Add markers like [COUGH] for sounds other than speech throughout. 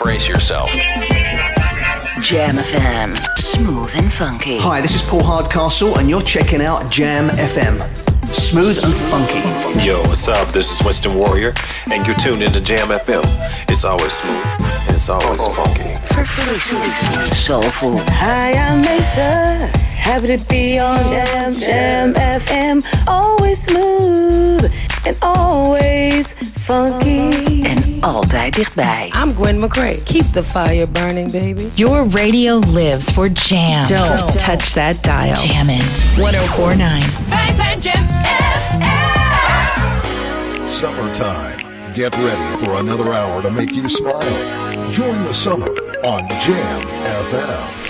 Brace yourself. Jam FM, smooth and funky. Hi, this is Paul Hardcastle, and you're checking out Jam FM. Smooth and funky. Yo, what's up? This is Winston Warrior, and you're tuned into Jam FM. It's always smooth, and it's always funky. Verfrissend, soulful. Hi, I'm Mesa. Happy to be on Jam Jam FM. Always smooth and always funky. En altijd dichtbij. I'm Gwen McCrae. Keep the fire burning, baby. Your radio lives for jam. Don't touch that dial. Jammin' 1049. Wij zijn Jam Summertime. Get ready for another hour to make you smile. Join the summer on Jam FM.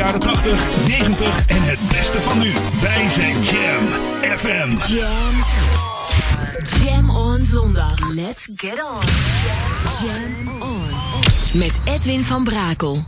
jaren 80, 90 en het beste van nu. Wij zijn Jam FM. Jam. Jam on zondag. Let's get on. Jam on. Met Edwin van Brakel.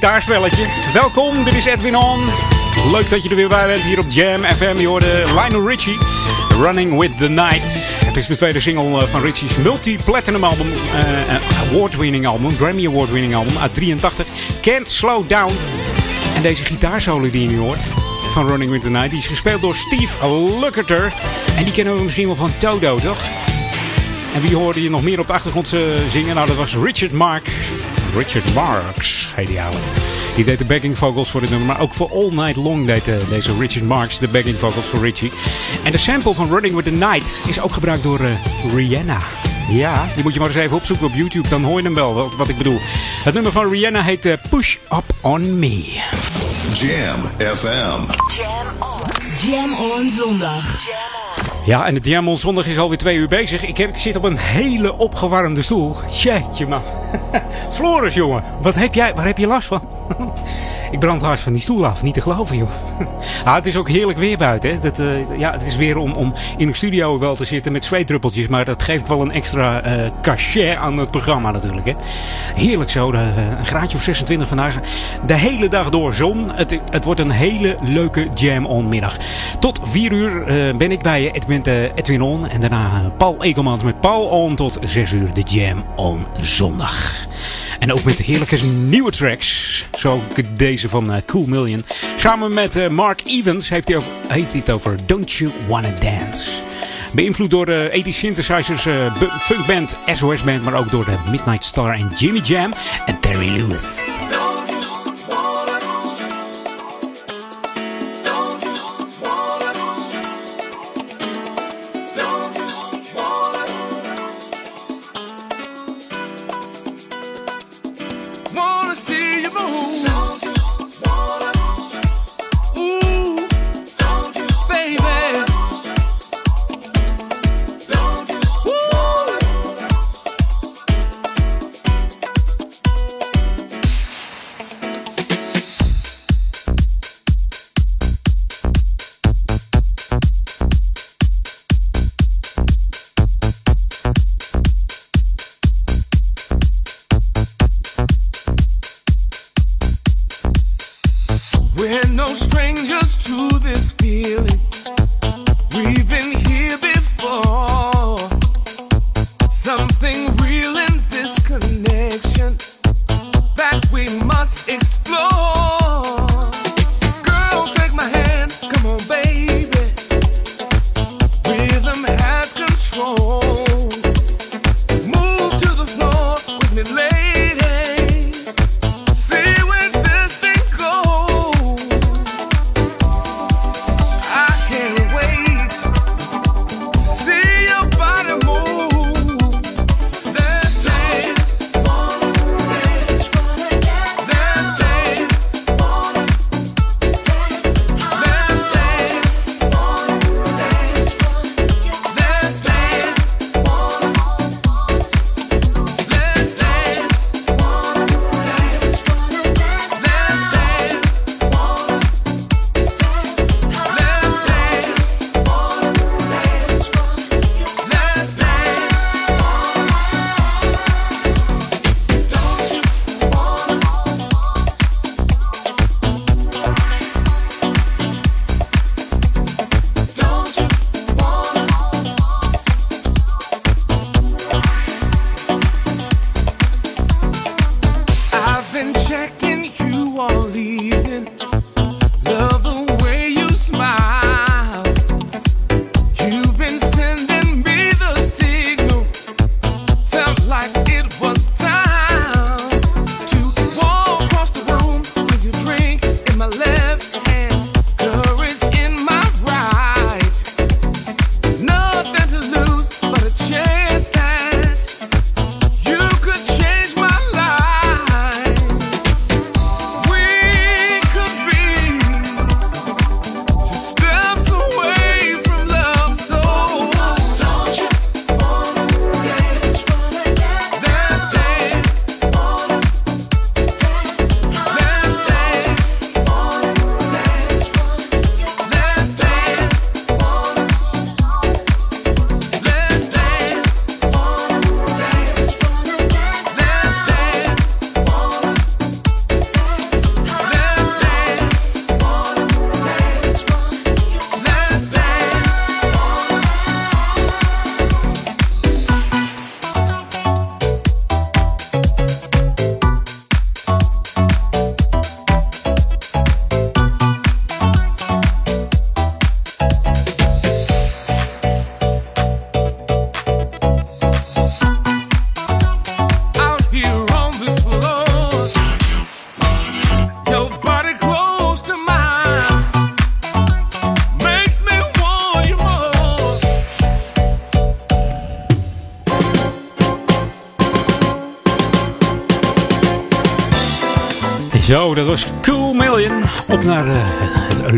Gitaarspelletje. Welkom, dit is Edwin On. Leuk dat je er weer bij bent hier op Jam FM. Je hoorde Lionel Richie, Running with the Night. Het is de tweede single eh, van Richie's multi-platinum album, uh, award-winning album, Grammy award-winning album uit 83. Can't Slow Down. En deze gitaarsolo die je nu hoort van Running with the Night, die is gespeeld door Steve Lukather. En die kennen we misschien wel van Toto, toch? En wie hoorde je nog meer op de achtergrond zingen? Nou, dat was Richard Marks. Richard Marks heet hij eigenlijk. Die deed de backing vocals voor dit nummer. Maar ook voor All Night Long deed uh, deze Richard Marks de backing vocals voor Richie. En de sample van Running with the Night is ook gebruikt door uh, Rihanna. Ja, die moet je maar eens even opzoeken op YouTube. Dan hoor je hem wel, wat, wat ik bedoel. Het nummer van Rihanna heet uh, Push Up On Me. Jam FM. Jam on. Jam on zondag. Ja, en het Jam zondag is alweer twee uur bezig. Ik, heb, ik zit op een hele opgewarmde stoel. Jeetje man. Floris jongen, wat heb jij, waar heb je last van? [LAUGHS] Ik brand hard van die stoel af. Niet te geloven, joh. [LAUGHS] Ah, het is ook heerlijk weer buiten. Hè. Dat, uh, ja, het is weer om, om in de studio wel te zitten met zweetdruppeltjes. Maar dat geeft wel een extra uh, cachet aan het programma natuurlijk. Hè. Heerlijk zo. De, uh, een graadje of 26 vandaag. De hele dag door zon. Het, het wordt een hele leuke jam-on middag. Tot 4 uur ben ik bij Edwin, Edwin On. En daarna Paul Ekelmans met Paul On tot 6 uur de jam-on zondag. En ook met heerlijke nieuwe tracks. Zo deze van uh, Cool Million. Samen met uh, Mark Evans heeft hij, over, heeft hij het over Don't You Wanna Dance. Beïnvloed door de uh, 80 synthesizers, uh, funkband, SOS Band, maar ook door de Midnight Star en Jimmy Jam en Terry Lewis.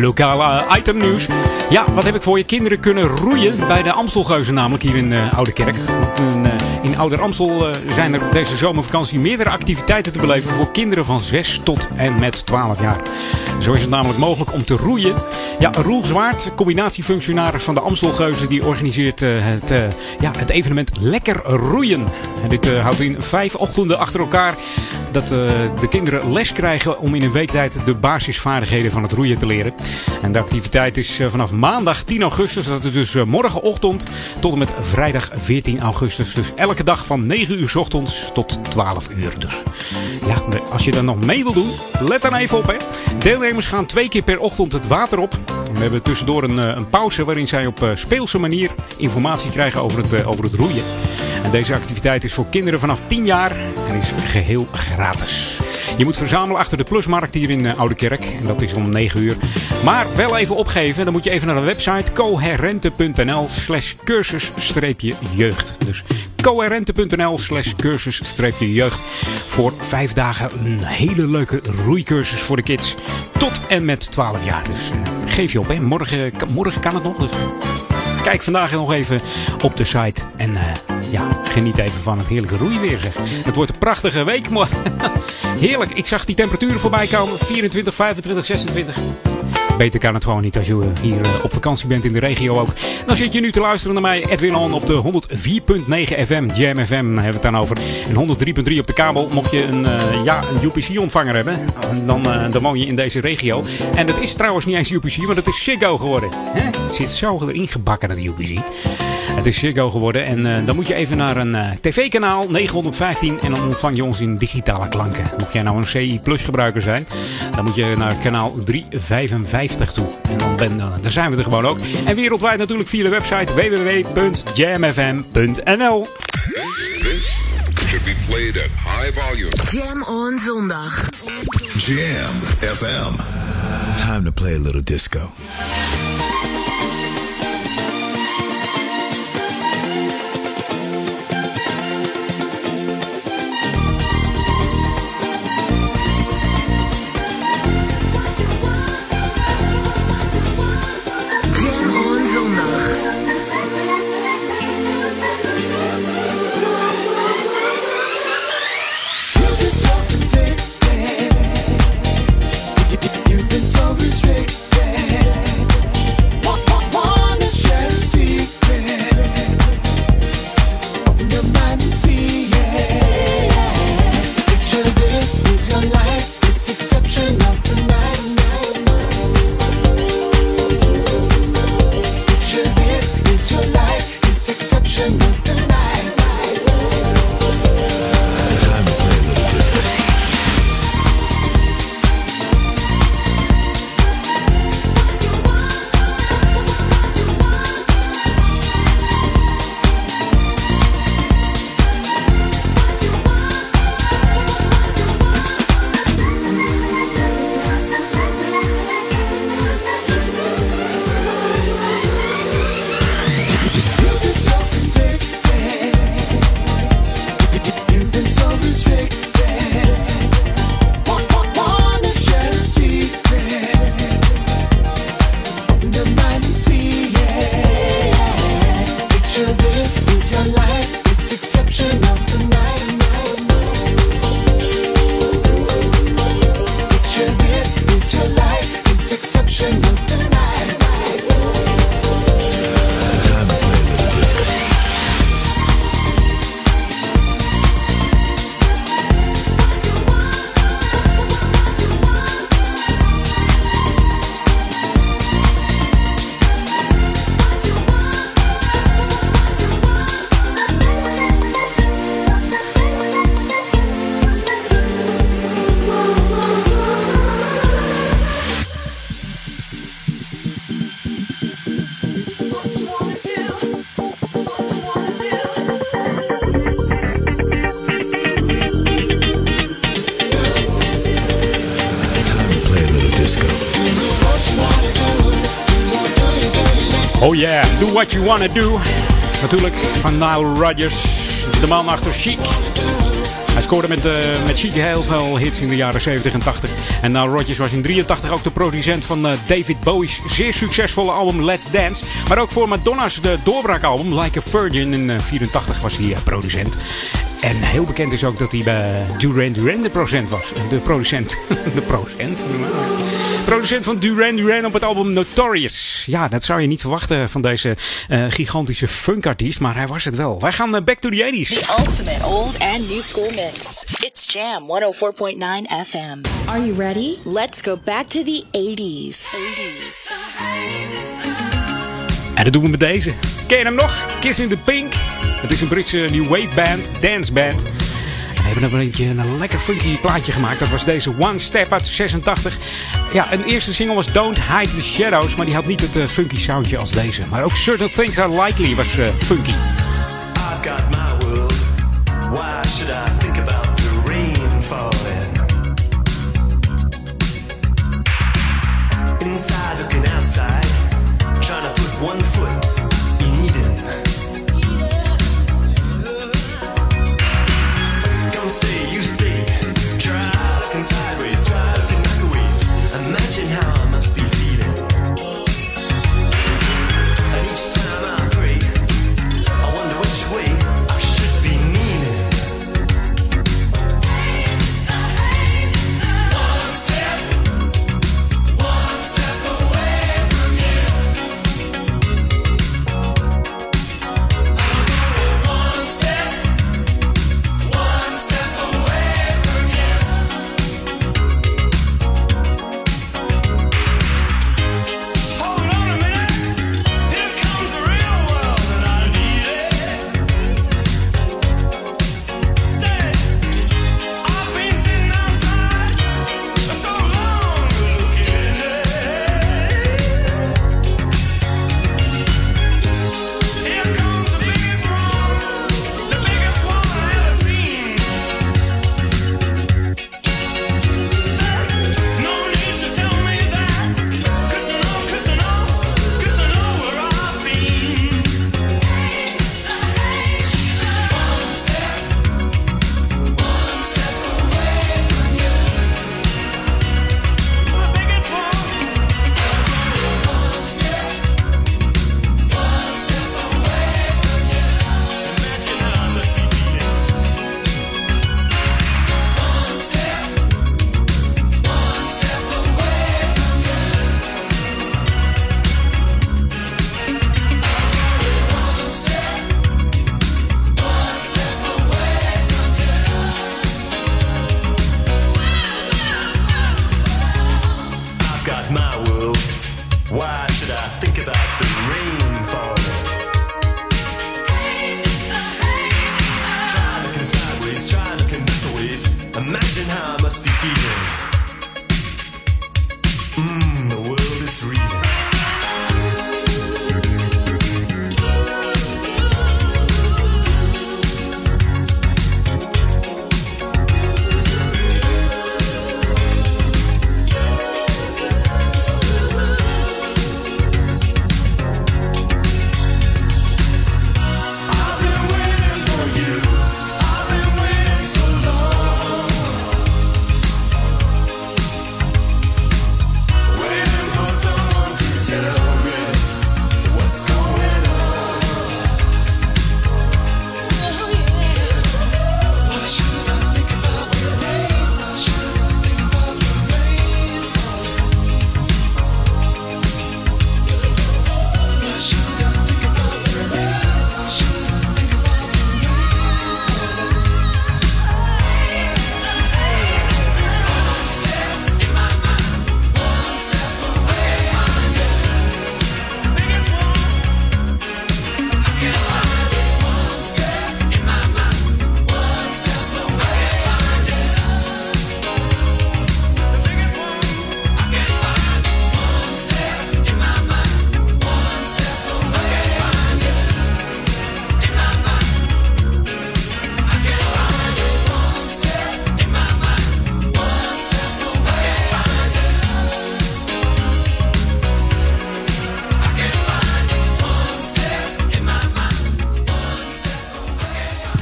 Lokale itemnieuws. Ja, wat heb ik voor je? Kinderen kunnen roeien bij de Amstelgeuzen, namelijk hier in uh, Oude Kerk. In, uh, in Ouder Amstel zijn er deze zomervakantie meerdere activiteiten te beleven voor kinderen van 6 tot en met 12 jaar. Zo is het namelijk mogelijk om te roeien. Ja, Roel Zwaard, combinatiefunctionaris van de Amstelgeuzen, die organiseert het, ja, het evenement Lekker Roeien. En dit houdt in vijf ochtenden achter elkaar dat de kinderen les krijgen om in een week tijd de basisvaardigheden van het roeien te leren. En de activiteit is vanaf maandag 10 augustus, dat is dus morgenochtend, tot en met vrijdag 14 augustus. Dus elke dag van 9 uur s ochtends tot 12 uur. Dus ja, als je er nog mee wil doen, let dan even op. Hè. Deelnemers gaan twee keer per ochtend het water op. We hebben tussendoor een, een pauze waarin zij op speelse manier informatie krijgen over het, over het roeien. En deze activiteit is voor kinderen vanaf 10 jaar en is geheel gratis. Je moet verzamelen achter de Plusmarkt hier in Oude Kerk. En dat is om 9 uur. Maar wel even opgeven. Dan moet je even naar de website coherente.nl slash cursus-jeugd. Dus coherente.nl slash cursus-jeugd. Voor vijf dagen een hele leuke roeicursus voor de kids. Tot en met 12 jaar. Dus geef je Morgen, morgen kan het nog. Dus kijk vandaag nog even op de site. En uh, ja, geniet even van het heerlijke roeiweer. Zeg. Het wordt een prachtige week. [LAUGHS] Heerlijk. Ik zag die temperaturen voorbij komen. 24, 25, 26. Beter kan het gewoon niet als je hier op vakantie bent in de regio ook. Dan zit je nu te luisteren naar mij, Edwin On, op de 104.9 FM, Jam FM hebben we het dan over. En 103.3 op de kabel. Mocht je een, uh, ja, een UPC-ontvanger hebben, dan, dan woon je in deze regio. En dat is trouwens niet eens UPC, maar het is Ziggo geworden. Hè? Het zit zo erin gebakken, dat UPC. Het is Ziggo geworden en dan moet je even naar een tv-kanaal 915 en dan ontvang je ons in digitale klanken. Mocht jij nou een CI Plus gebruiker zijn, dan moet je naar kanaal 355 toe. En dan, ben, dan, zijn we er gewoon ook. En wereldwijd natuurlijk via de website www.jamfm.nl. should be played at high volume. Jam on zondag. Jam FM. Time to play a little disco. What you wanna do. Natuurlijk van Nile Rodgers, de man achter Chic. Hij scoorde met, uh, met Chic heel veel hits in de jaren 70 en 80. En nou, Rodgers was in 83 ook de producent van uh, David Bowie's zeer succesvolle album Let's Dance. Maar ook voor Madonna's de doorbraakalbum Like a Virgin. In 84 was hij producent. En heel bekend is ook dat hij bij Duran Duran de procent was. De producent. [LAUGHS] De procent. Producent van Duran Duran op het album Notorious. Ja, dat zou je niet verwachten van deze uh, gigantische funkartiest. Maar hij was het wel. Wij gaan uh, back to the 80s. The ultimate old and new school mix. It's Jam 104.9 FM. Are you ready? Let's go back to the 80s. 80s. En dat doen we met deze. Ken je hem nog? Kiss in the Pink. Het is een Britse new wave band, dance band. We hebben een beetje een lekker funky plaatje gemaakt. Dat was deze One Step uit 86. Ja, een eerste single was Don't Hide the Shadows. Maar die had niet het uh, funky soundje als deze. Maar ook Certain Things Are Likely was uh, funky.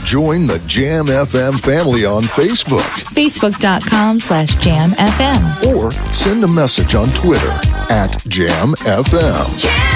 Join the Jam FM family on Facebook Facebook.com slash Jam FM. or send a message on Twitter at Jam FM.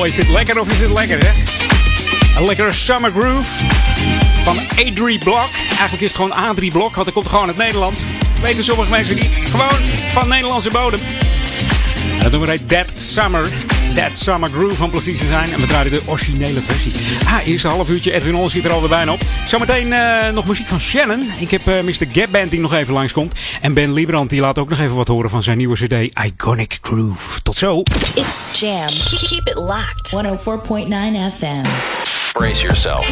Oh, is het lekker of is het lekker, hè? Een lekkere summer groove van A3 Block. Eigenlijk is het gewoon A3 Block, want dat komt gewoon uit Nederland. Weten sommige mensen niet. Gewoon van Nederlandse bodem. Dat nummer heet That Summer. That Summer Groove om precies te zijn. En we draaien de originele versie. Ah, eerste half uurtje. Edwin On zit er alweer bijna op. Zometeen eh, nog muziek van Shannon. Ik heb eh, Mr. Gap Band die nog even langskomt. En Ben Liebrand die laat ook nog even wat horen van zijn nieuwe cd Iconic Groove. Tot zo. It's Jam. Keep it locked. 104.9 FM. Brace yourself.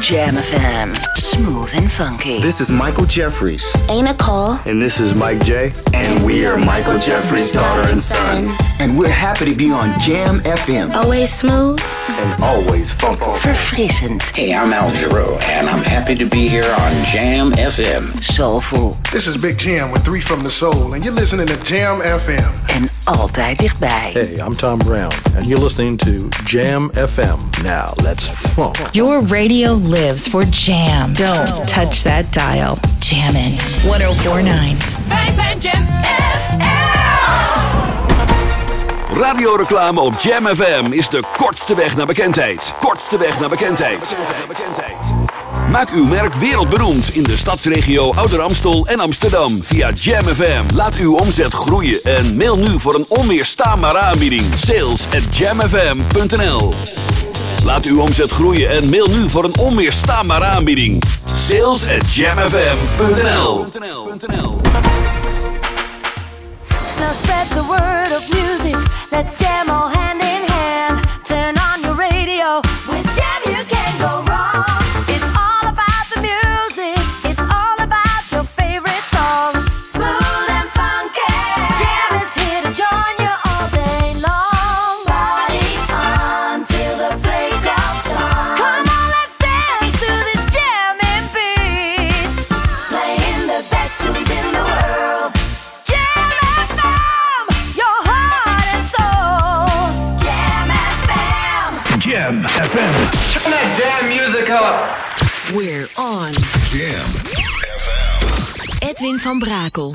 Jam FM. Smooth and funky. This is Michael Jeffries. Ain't a call. And this is Mike J. And we are Michael Jeffries' daughter and son. And we're happy to be on Jam FM. Always smooth. And always funky. for Verfrissend. Hey, I'm Al Giro, and I'm happy to be here on Jam FM. Soulful. This is Big Jam with Three from the Soul, and you're listening to Jam FM. En altijd dichtbij. Hey, I'm Tom Brown, and you're listening to Jam FM. Now, let's funk. Your radio lives for jam. Don't touch that dial. Jammin' 1049. Wij zijn Jam oh Radioreclame op Jam FM is de kortste weg naar bekendheid. Kortste weg naar bekendheid. Maak uw merk wereldberoemd in de stadsregio Ouder Amstel en Amsterdam via Jam FM. Laat uw omzet groeien en mail nu voor een onweerstaanbare aanbieding. Sales at jamfm.nl Laat uw omzet groeien en mail nu voor een onweerstaanbare aanbieding. Sales at jamfm.nl We're on. Jam. Edwin van Brakel.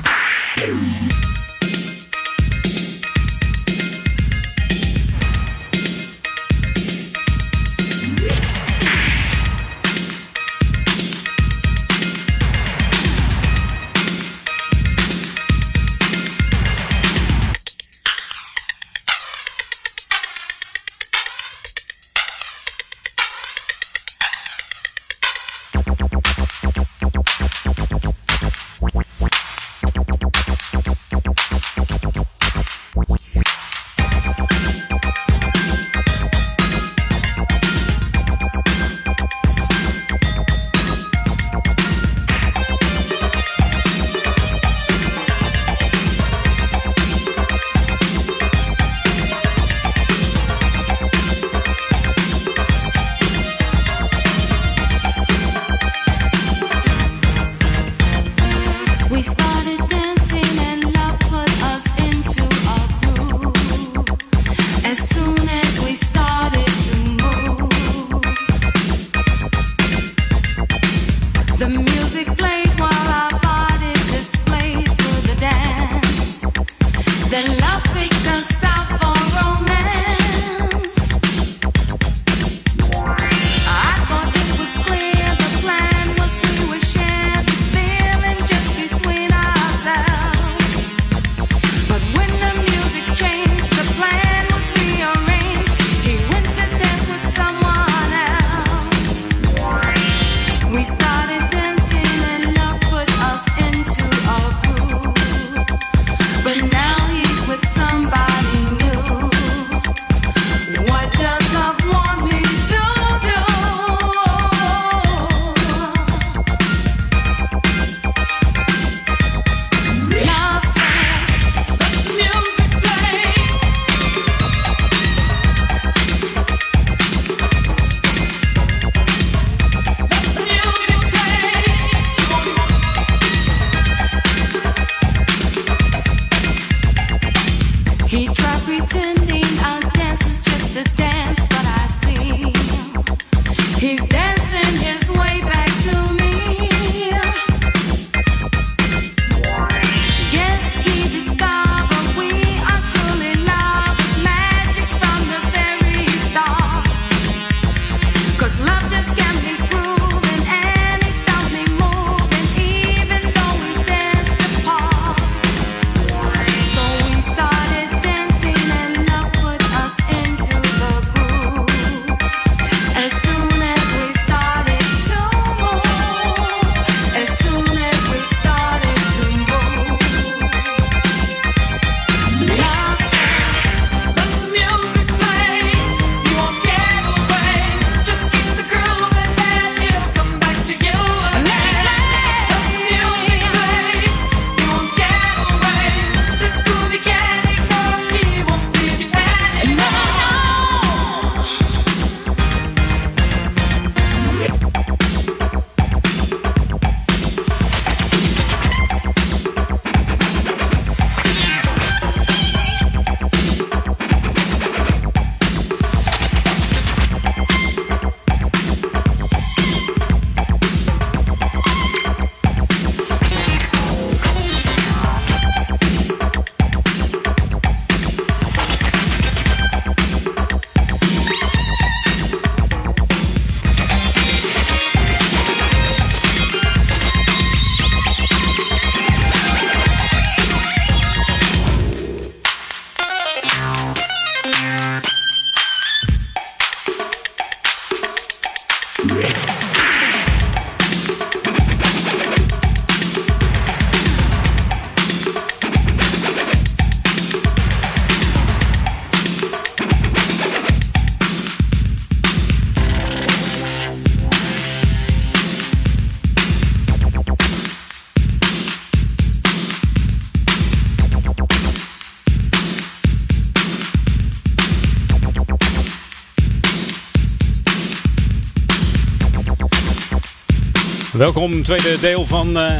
Welkom, tweede deel van uh,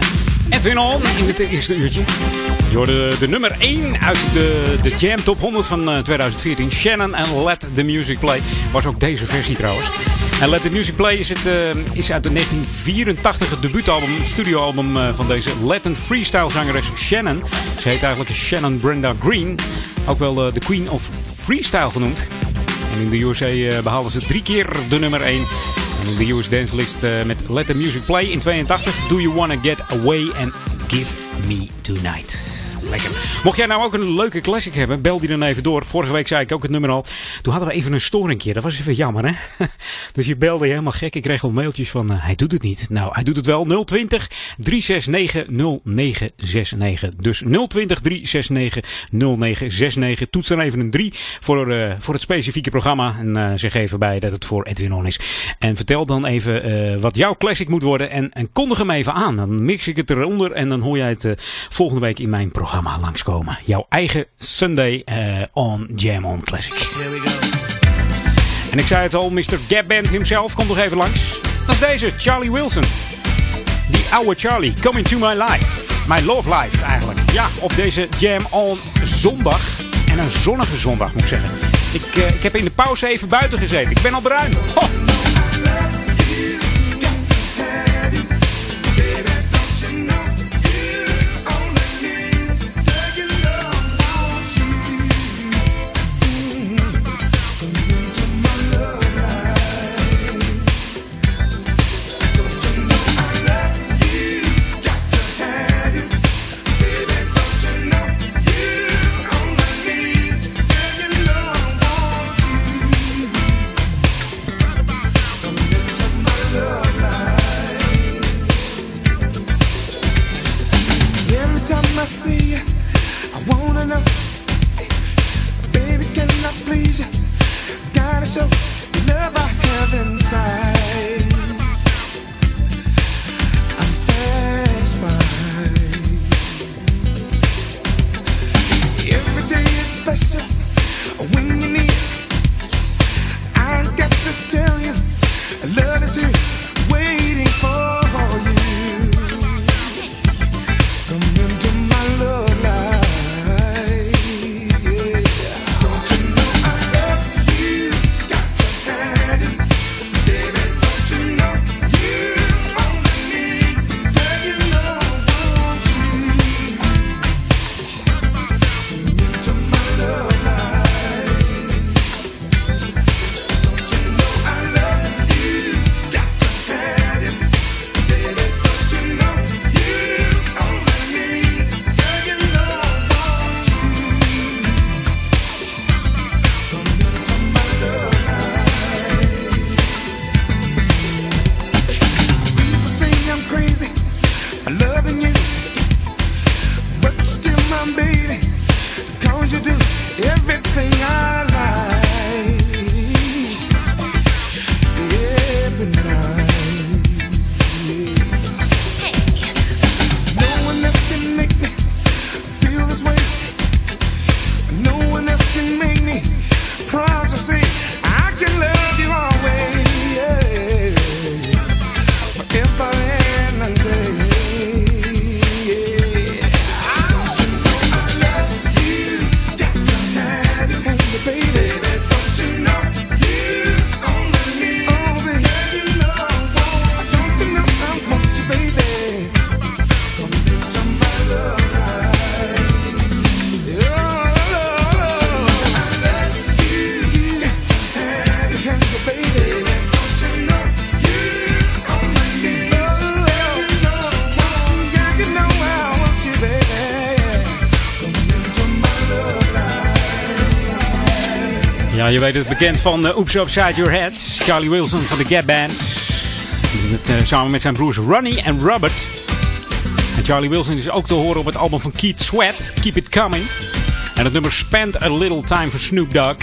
Edwin On in het eerste uurtje. Je hoorde de nummer 1 uit de, de Jam Top 100 van uh, 2014. Shannon en Let the Music Play. Was ook deze versie trouwens. En Let the Music Play is, het, uh, is uit de 1984 het debuutalbum, studioalbum uh, van deze Latin freestyle zangeres Shannon. Ze heet eigenlijk Shannon Brenda Green. Ook wel de Queen of Freestyle genoemd. En in de USA behaalden ze drie keer de nummer 1. De US Dance List met Let the Music Play in 82. Do You Wanna Get Away and Give Me Tonight. Lekker. Mocht jij nou ook een leuke classic hebben, bel die dan even door. Vorige week zei ik ook het nummer al. Toen hadden we even een storingje. Dat was even jammer, hè? [LAUGHS] Dus je belde helemaal gek. Ik kreeg al mailtjes van, uh, hij doet het niet. Nou, hij doet het wel. 020 369 0969. Dus 020 369 0969. Toets dan even een 3 voor, uh, voor het specifieke programma. En uh, zeg even bij dat het voor Edwin On is. En vertel dan even wat jouw classic moet worden. En, en kondig hem even aan. Dan mix ik het eronder. En dan hoor jij het volgende week in mijn programma langskomen. Jouw eigen Sunday on Jam On Classic. Here we go. En ik zei het al, Mr. Gap Band himself komt nog even langs. Dat is deze, Charlie Wilson. Die oude Charlie, Coming to My Life. My Love Life eigenlijk. Ja, op deze Jam on zondag. En een zonnige zondag moet ik zeggen. Ik, uh, ik heb in de pauze even buiten gezeten. Ik ben al bruin. Ho! Je weet het bekend van uh, Oops Upside Your Head. Charlie Wilson van de Gap Band. Het, uh, samen met zijn broers Ronnie en Robert. En Charlie Wilson is ook te horen op het album van Keith Sweat, Keep It Coming. En het nummer Spend a Little Time for Snoop Dogg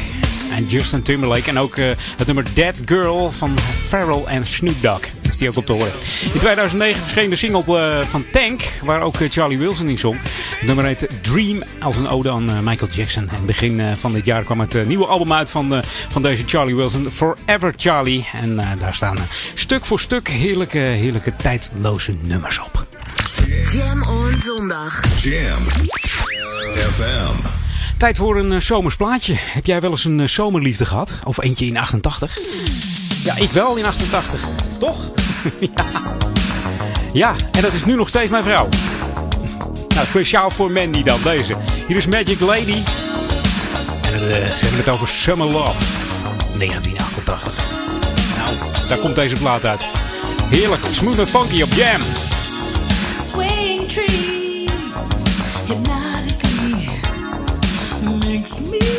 en Justin Timberlake. En ook uh, het nummer Dead Girl van Pharrell en Snoop Dogg. was die ook op te horen. In 2009 verscheen de single eh, van Tank, waar ook eh, Charlie Wilson in zong. Nummer heet Dream, als een ode aan eh, Michael Jackson. En begin eh, van dit jaar kwam het eh, nieuwe album uit van, van deze Charlie Wilson, Forever Charlie. En daar staan stuk voor stuk heerlijke, heerlijke tijdloze nummers op. Jam on zondag. Jam FM. Tijd voor een zomers plaatje. Heb jij wel eens een zomerliefde gehad? Of eentje in 88? Ja, ik wel in 88. Toch? [LAUGHS] ja. ja, en dat is nu nog steeds mijn vrouw. Nou, speciaal voor Mandy dan, deze. Hier is Magic Lady. En het, eh, ze hebben het over Summer Love. 1988. Nou, daar komt deze plaat uit. Heerlijk, smooth en funky op Jam. Trees hypnotically makes me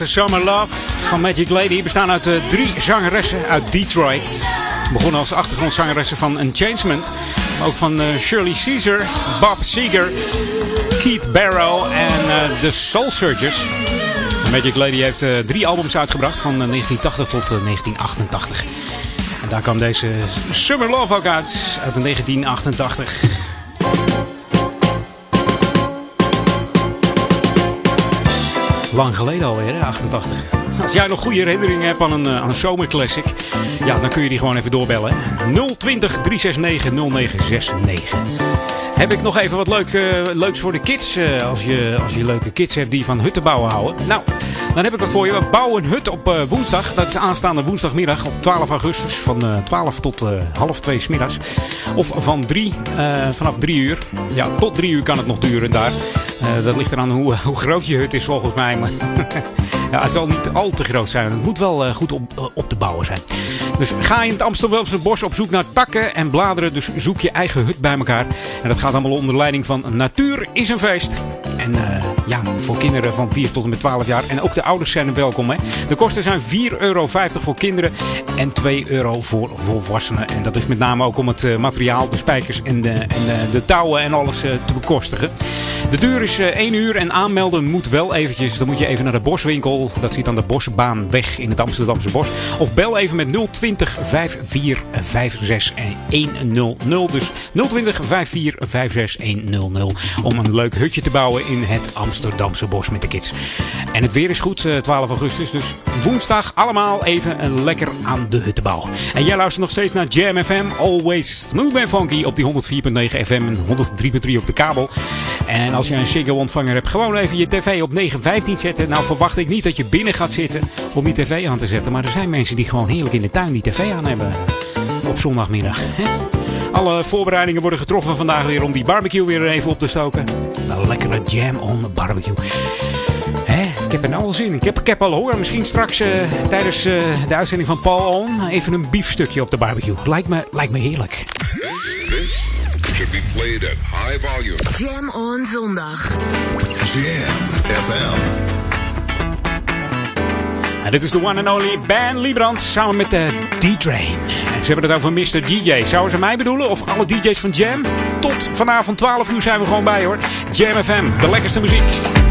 a summer love. Van Magic Lady bestaan uit eh, drie zangeressen uit Detroit. Begonnen als achtergrondzangeressen van Enchantment. Maar ook van eh, Shirley Caesar, Bob Seger, Keith Barrow en eh, The Soul Searchers. Magic Lady heeft drie albums uitgebracht van eh, 1980 tot eh, 1988. En daar kwam deze Summer Love ook uit, uit 1988. Lang geleden alweer, hè, 88. Als jij nog goede herinneringen hebt aan een, eh, aan zomerclassic, ja, dan kun je die gewoon even doorbellen. hè. 020 369 0969. Heb ik nog even wat leuk, eh, leuks voor de kids. eh, als, je, als je leuke kids hebt die van hutten bouwen houden. Nou, dan heb ik wat voor je. We bouwen een hut op woensdag. Dat is aanstaande woensdagmiddag op 12 augustus. Van eh, 12 tot half 2 's middags. Of van 3, eh, vanaf 3 uur. Ja, tot 3 uur kan het nog duren daar. Eh, dat ligt eraan hoe, hoe groot je hut is volgens mij. Maar [LAUGHS] ja, het zal niet al te groot zijn. Het moet wel eh, goed op, eh, op te bouwen zijn. Dus ga in het Amsterdamse bos op zoek naar takken en bladeren. Dus zoek je eigen hut bij elkaar. En dat gaat allemaal onder leiding van Natuur is een feest. En eh, ja, voor kinderen van 4 tot en met 12 jaar. En ook de ouders zijn welkom. Hè. De kosten zijn 4,50 euro voor kinderen en 2 euro voor volwassenen. En dat is met name ook om het eh, materiaal, de spijkers en de, en de, touwen en alles eh, te bekostigen. De duur is eh, 1 uur en aanmelden moet wel eventjes. Dan moet je even naar de Boswinkel. Dat zit aan de Bosbaanweg in het Amsterdamse Bos. Of bel even met 020 5456 100. Dus 020 5456 100. Om een leuk hutje te bouwen het Amsterdamse Bos met de kids. En het weer is goed, eh, 12 augustus. Dus woensdag allemaal even een lekker aan de huttenbouw. En jij luistert nog steeds naar Jam FM. Always smooth and funky op die 104.9 FM en 103.3 op de kabel. En als je een Ziggo ontvanger hebt, gewoon even je tv op 915 zetten. Nou verwacht ik niet dat je binnen gaat zitten om je tv aan te zetten. Maar er zijn mensen die gewoon heerlijk in de tuin die tv aan hebben. Op zondagmiddag. Alle voorbereidingen worden getroffen vandaag weer om die barbecue weer even op te stoken. Een lekkere jam on the barbecue. Hè? Ik heb er nou al zin in. Ik heb, ik heb al hoor. Misschien straks eh, tijdens eh, de uitzending van Paul On even een biefstukje op de barbecue. Lijkt me, lijkt me heerlijk. This should be played at high volume. Jam on zondag. Jam FM. Dit is de one and only Ben Liebrand samen met de D-Train. En ze hebben het over Mr. DJ. Zouden ze mij bedoelen of alle DJ's van Jam? Tot vanavond 12 uur zijn we gewoon bij hoor. Jam FM, de lekkerste muziek.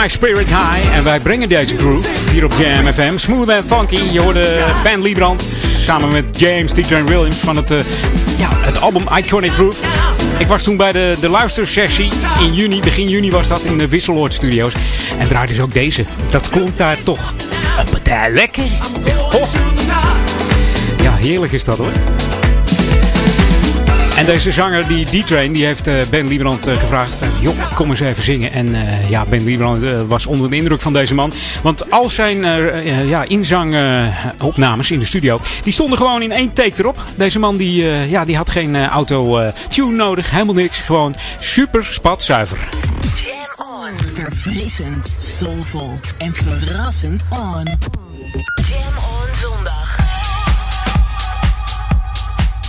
My spirit high. En wij brengen deze groove hier op Jam FM. Smooth and funky. Je hoorde Ben Liebrand samen met James T. Williams van het, uh, ja, het album Iconic Groove. Ik was toen bij de, de luistersessie in juni, begin juni was dat in de Wisseloord Studios. En draaide dus ook deze. Dat klonk daar toch een partij lekker. Oh. Ja, heerlijk is dat hoor. En deze zanger, die D-Train, die heeft Ben Liebrand gevraagd: joh, kom eens even zingen. En ja, Ben Liebrand was onder de indruk van deze man. Want al zijn ja, inzangopnames in de studio, die stonden gewoon in één take erop. Deze man die, ja, die had geen auto-tune nodig, helemaal niks. Gewoon super spatzuiver. Verfrissend, soulvol en verrassend on.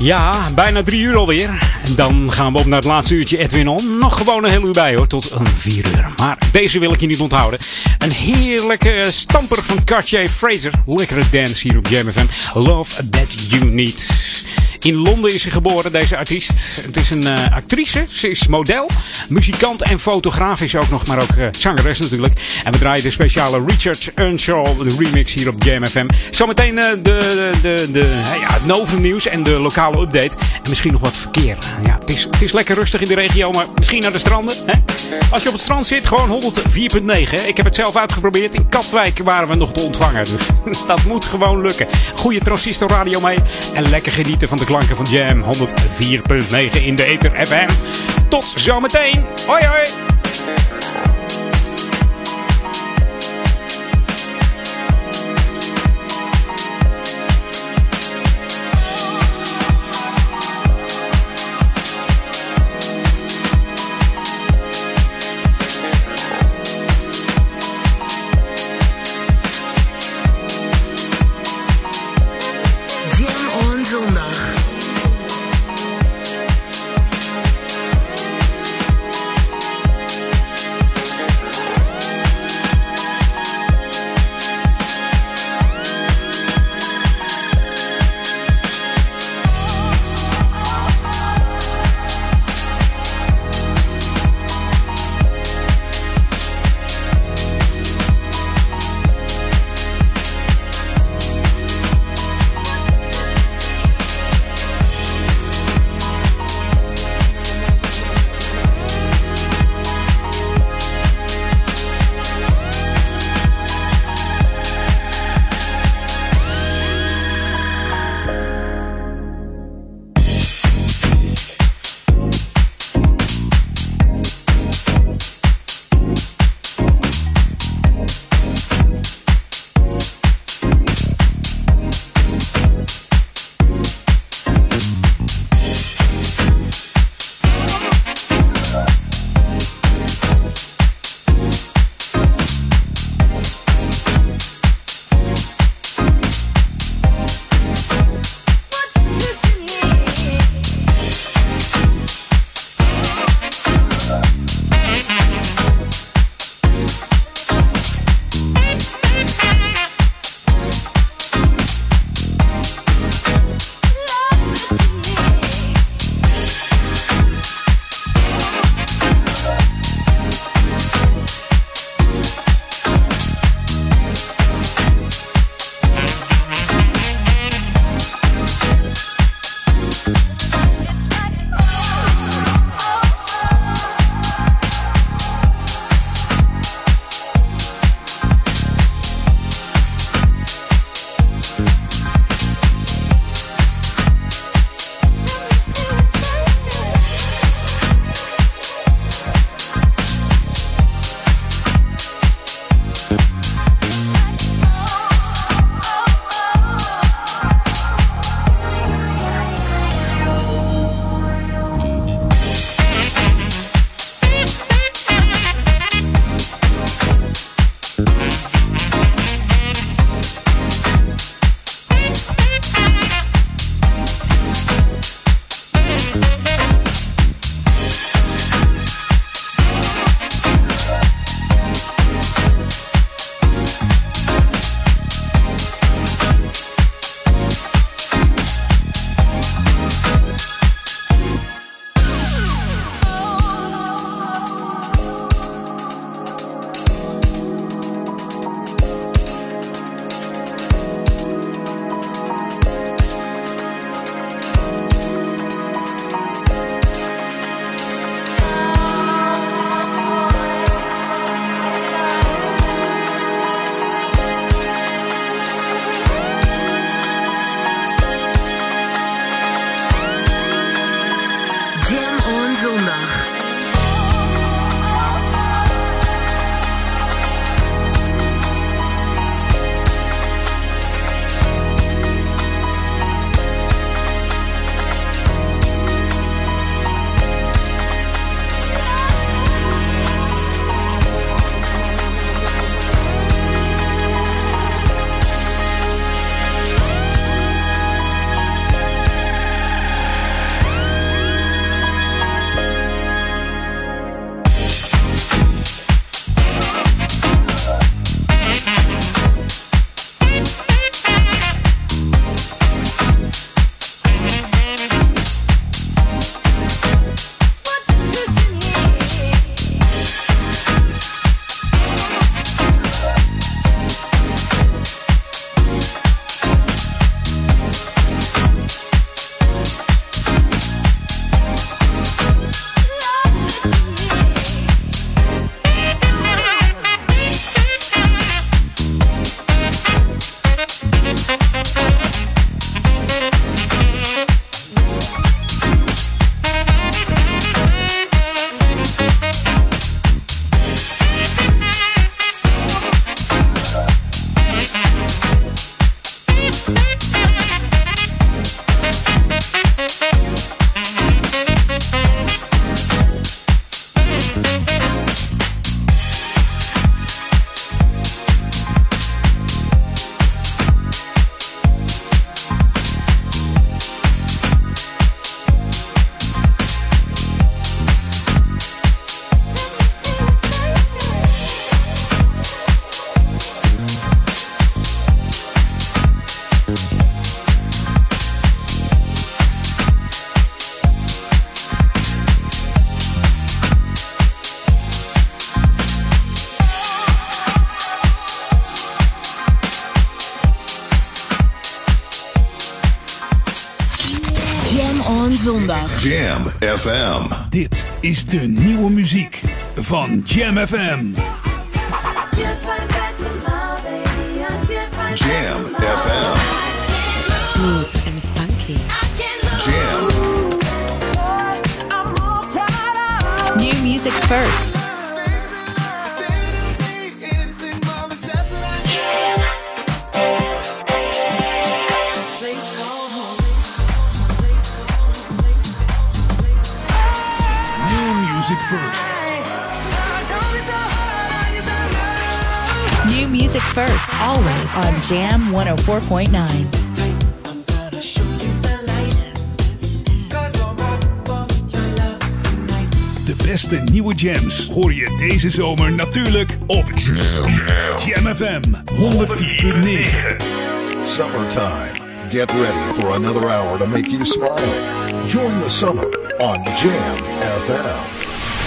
Ja, bijna drie uur alweer. En dan gaan we op naar het laatste uurtje Edwin On. Nog gewoon een heel uur bij hoor, tot een vier uur. Maar deze wil ik je niet onthouden. Een heerlijke stamper van Cartier Fraser. Lekkere dance hier op Jam FM. Love That You Need. In Londen is ze geboren, deze artiest. Het is een uh, actrice, ze is model, muzikant en fotograaf is ook nog, maar ook uh, zangeres natuurlijk. En we draaien de speciale Richard Earnshaw, remix hier op Jam FM. Zometeen uh, de, de, de, de, ja, het Novum nieuws en de lokale update. En misschien nog wat verkeer. Ja, het is, het is lekker rustig in de regio, maar misschien naar de stranden. Hè? Als je op het strand zit, gewoon 104.9. Ik heb het zelf uitgeprobeerd. In Katwijk waren we nog te ontvangen, dus [LAUGHS] dat moet gewoon lukken. Goede transistor radio mee en lekker genieten van de klanken van Jam 104.9 in de Ether FM. Tot zometeen. Hoi hoi. Jam FM. Dit is de nieuwe muziek van Jam FM. Jam FM. Smooth and funky. Jam. New music first. Always on Jam 104.9. De beste nieuwe jams hoor je deze zomer natuurlijk op Jam, Jam FM 104.9. Summertime. Get ready for another hour to make you smile. Join the summer on Jam FM.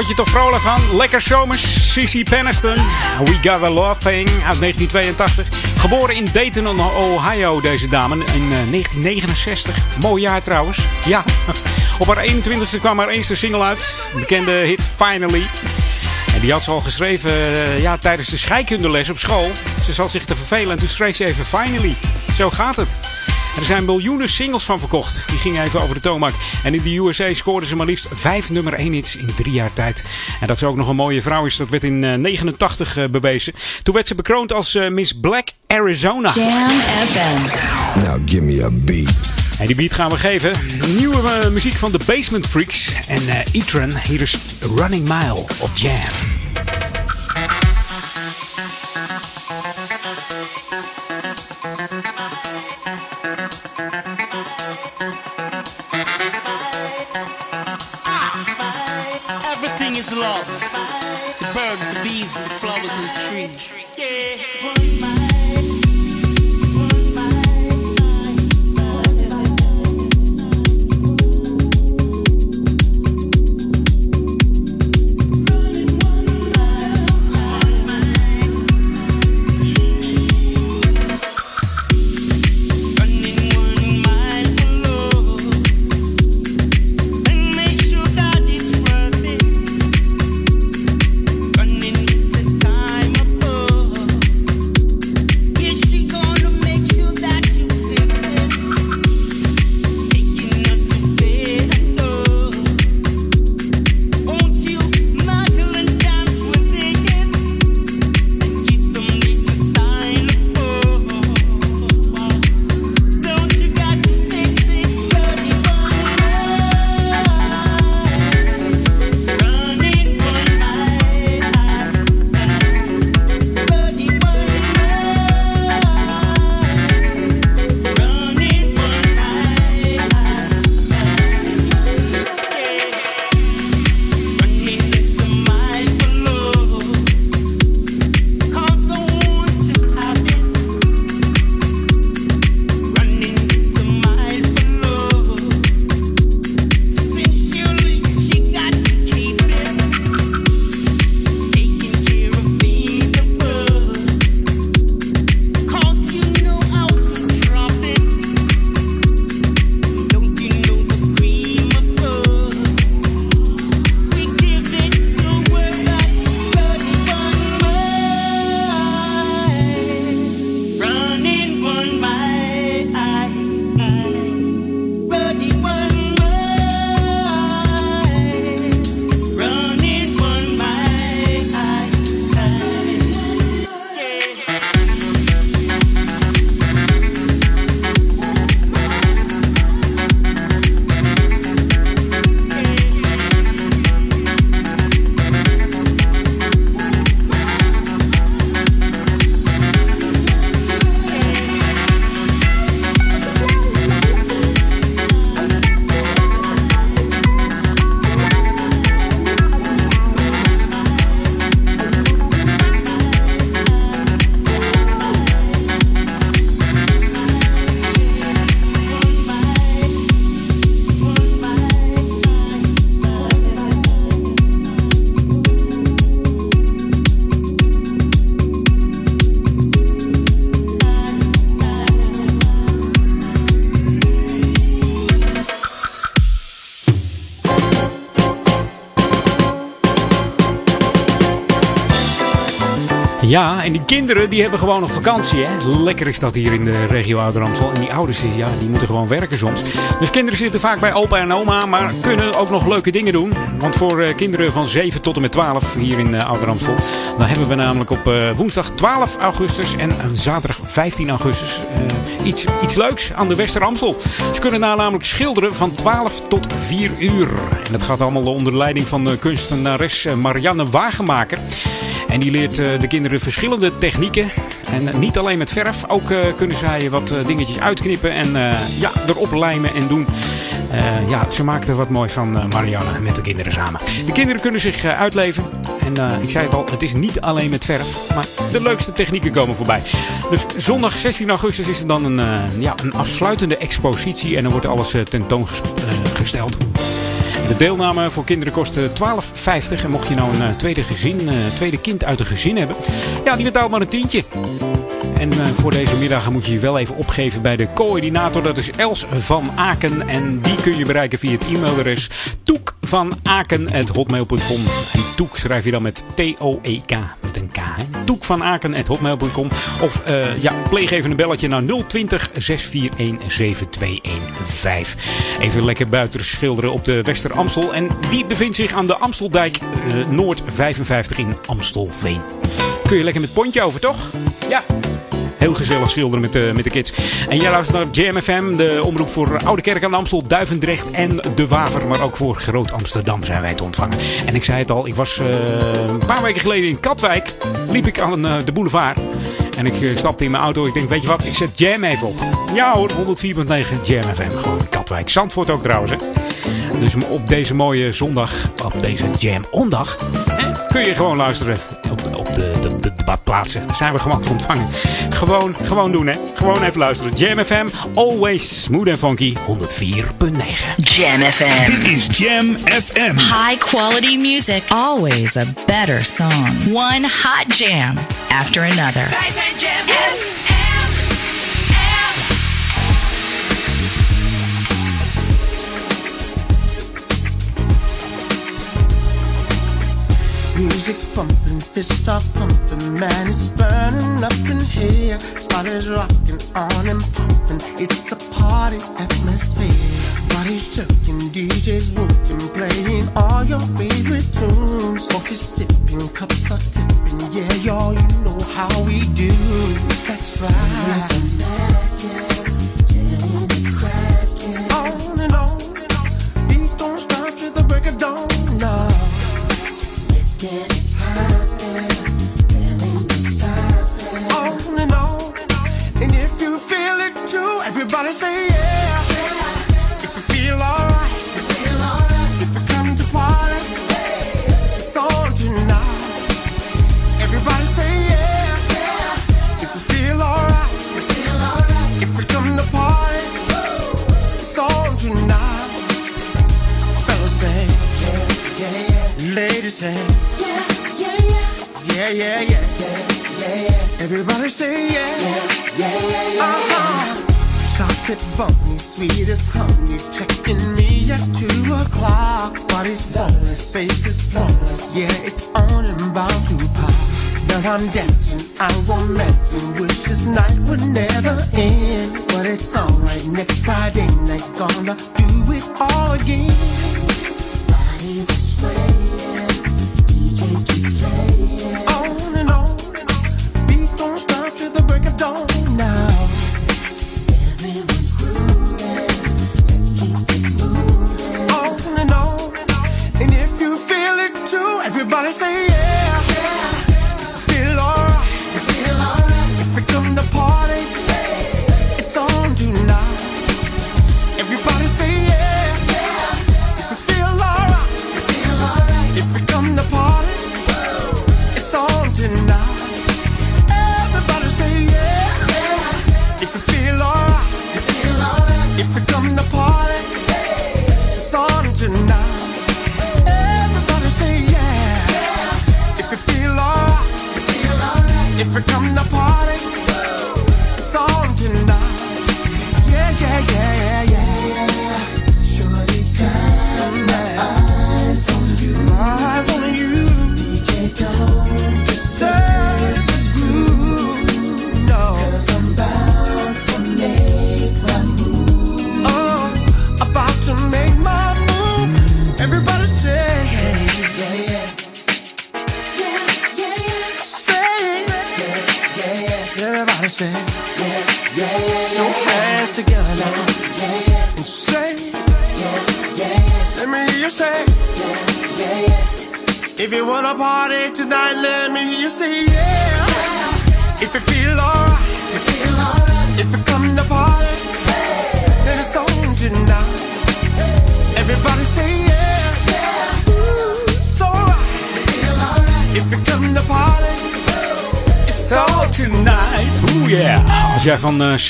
Word je toch vrolijk van. Lekker zomers. Cici Peniston. We Got a Love Thing uit 1982. Geboren in Dayton, Ohio, deze dame. In 1969. Mooi jaar trouwens. Ja. [LAUGHS] Op haar 21ste kwam haar eerste single uit. Bekende hit Finally. En die had ze al geschreven uh, ja, tijdens de scheikundeles op school. Ze zat zich te vervelen en toen schreef ze even Finally. Zo gaat het. Er zijn miljoenen singles van verkocht. Die gingen even over de toonbank. En in de USA scoorde ze maar liefst vijf nummer 1 hits in drie jaar tijd. En dat ze ook nog een mooie vrouw is, dat werd in uh, 89 uh, bewezen. Toen werd ze bekroond als uh, Miss Black Arizona. Jam FM. Now give me a beat. En die beat gaan we geven. Nieuwe muziek van de Basement Freaks en E-Tron. Hier is Running Mile op Jam. Ja, en die kinderen die hebben gewoon nog vakantie. Hè? Lekker is dat hier in de regio Ouder-Amstel. En die ouders ja, die moeten gewoon werken soms. Dus kinderen zitten vaak bij opa en oma, maar kunnen ook nog leuke dingen doen. Want voor uh, kinderen van 7 tot en met 12 hier in uh, Ouder-Amstel... dan hebben we namelijk op uh, woensdag 12 augustus en zaterdag 15 augustus... iets, iets leuks aan de Wester-Amstel. Ze kunnen daar namelijk schilderen van 12 tot 4 uur. En dat gaat allemaal onder leiding van kunstenares Marianne Wagenmaker... En die leert de kinderen verschillende technieken. En niet alleen met verf, ook kunnen zij wat dingetjes uitknippen en ja, erop lijmen en doen. Uh, ja, ze maakt er wat mooi van, Marianne, met de kinderen samen. De kinderen kunnen zich uitleven. En ik zei het al, het is niet alleen met verf, maar de leukste technieken komen voorbij. Dus zondag 16 augustus is er dan een, ja, een afsluitende expositie en dan wordt alles tentoongesteld. De deelname voor kinderen kost eh, 12,50. En mocht je nou een eh, tweede, gezin, eh, tweede kind uit een gezin hebben, ja, die betaalt maar een tientje. En eh, voor deze middag moet je je wel even opgeven bij de coördinator. Dat is Els van Aken. En die kun je bereiken via het e-mailadres toekvanaken.hotmail.com. En toek schrijf je dan met T-O-E-K. Met een K. Hè? Toekvanaken.hotmail.com. Of eh, ja, pleeg even een belletje naar 020 641 7215. Even lekker buiten schilderen op de Wester Amstel. En die bevindt zich aan de Amsteldijk eh, Noord 55 in Amstelveen. Kun je lekker met pontje over, toch? Ja. Heel gezellig schilderen met de, met de kids. En jij luistert naar Jam FM, de omroep voor Oude Kerk aan de Amstel, Duivendrecht en De Waver. Maar ook voor Groot Amsterdam zijn wij te ontvangen. En ik zei het al, ik was eh, een paar weken geleden in Katwijk. Liep ik aan eh, de boulevard. En ik eh, stapte in mijn auto. Ik denk, weet je wat, ik zet Jam even op. Ja hoor, 104.9 Jam FM. Gewoon Katwijk. Zandvoort ook trouwens, hè. Dus op deze mooie zondag, op deze Jam-ondag, kun je gewoon luisteren op de, op de, de, de debatplaatsen. Daar zijn we gewoon te ontvangen. Gewoon, gewoon doen, hè. Gewoon even luisteren. Jam FM, always smooth and funky, 104.9. Jam FM. Dit is Jam FM. High quality music. Always a better song. One hot jam after another. Wij zijn Jam FM. Music's pumping, fists are pumping, man, it's burning up in here. Spot is rocking on and pumping, it's a party atmosphere. Body's jerking, DJ's working, playing all your favorite tunes. Coffee sipping, cups are tipping, yeah, y'all, you know how we do. That's right. Chocolate bunny, sweet as honey. Checking me at two o'clock. Body's flawless, face is flawless. Yeah, it's on and bound to pop. Now I'm dancing, I'm romancing. Wish this night would never end. But it's alright, next Friday night, gonna do it all again. Bodies are swaying,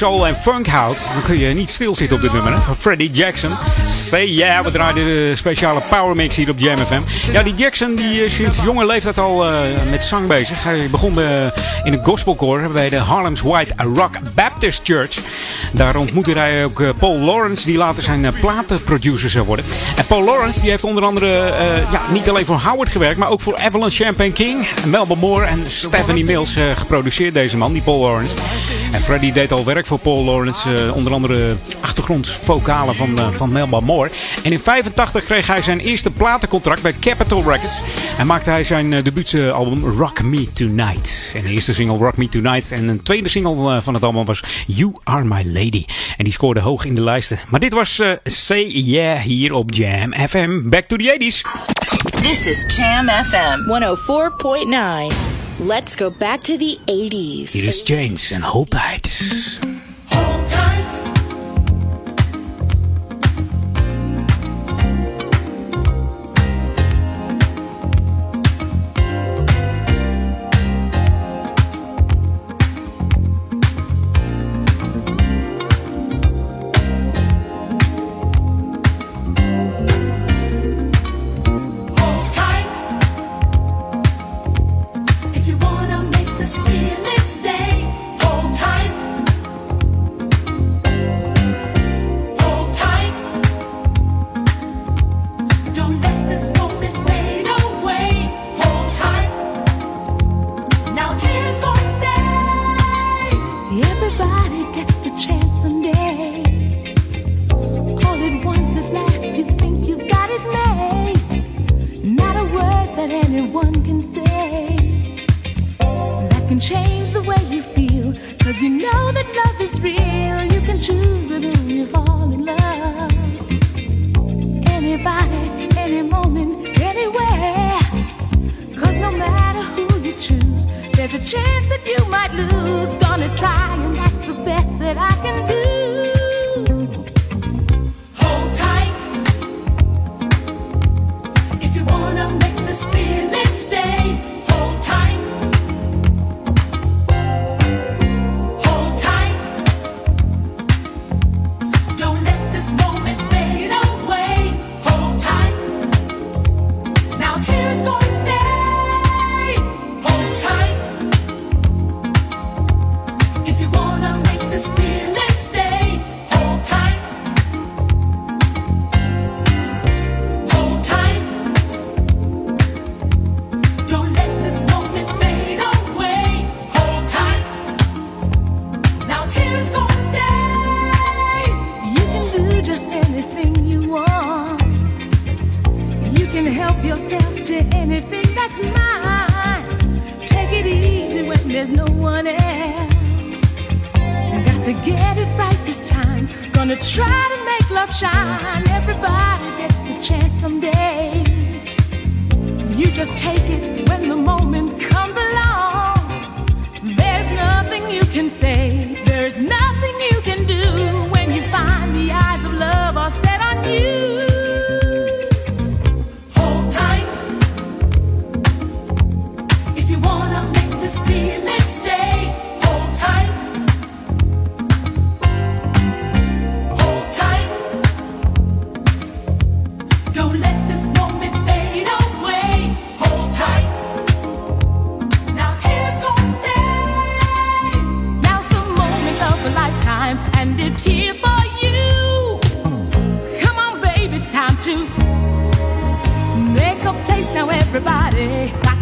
soul en funk houdt, dan kun je niet stilzitten op dit nummer. Van Freddie Jackson. Say yeah, we draaien de speciale power mix hier op Jam FM. Ja, die Jackson die is sinds jonge leeftijd al uh, met zang bezig. Hij begon bij, in een gospelkoor bij de Harlem's White Rock Baptist Church. Daar ontmoette hij ook Paul Lawrence, die later zijn platenproducer zou worden. En Paul Lawrence die heeft onder andere ja, niet alleen voor Howard gewerkt, maar ook voor Evelyn Champagne King, Melba Moore en Stephanie Mills geproduceerd, deze man, die Paul Lawrence. En Freddy deed al werk voor Paul Lawrence, uh, onder andere achtergrondvocalen van, uh, van Melba Moore. En in 85 kreeg hij zijn eerste platencontract bij Capitol Records. En maakte hij zijn uh, debuutalbum Rock Me Tonight. En de eerste single Rock Me Tonight. En een tweede single van het album was You Are My Lady. En die scoorde hoog in de lijsten. Maar dit was Say Yeah hier op Jam FM. Back to the 80s. This is Jam FM 104.9. Let's go back to the 80s. Hier is James and Hold Tight. Hold tight.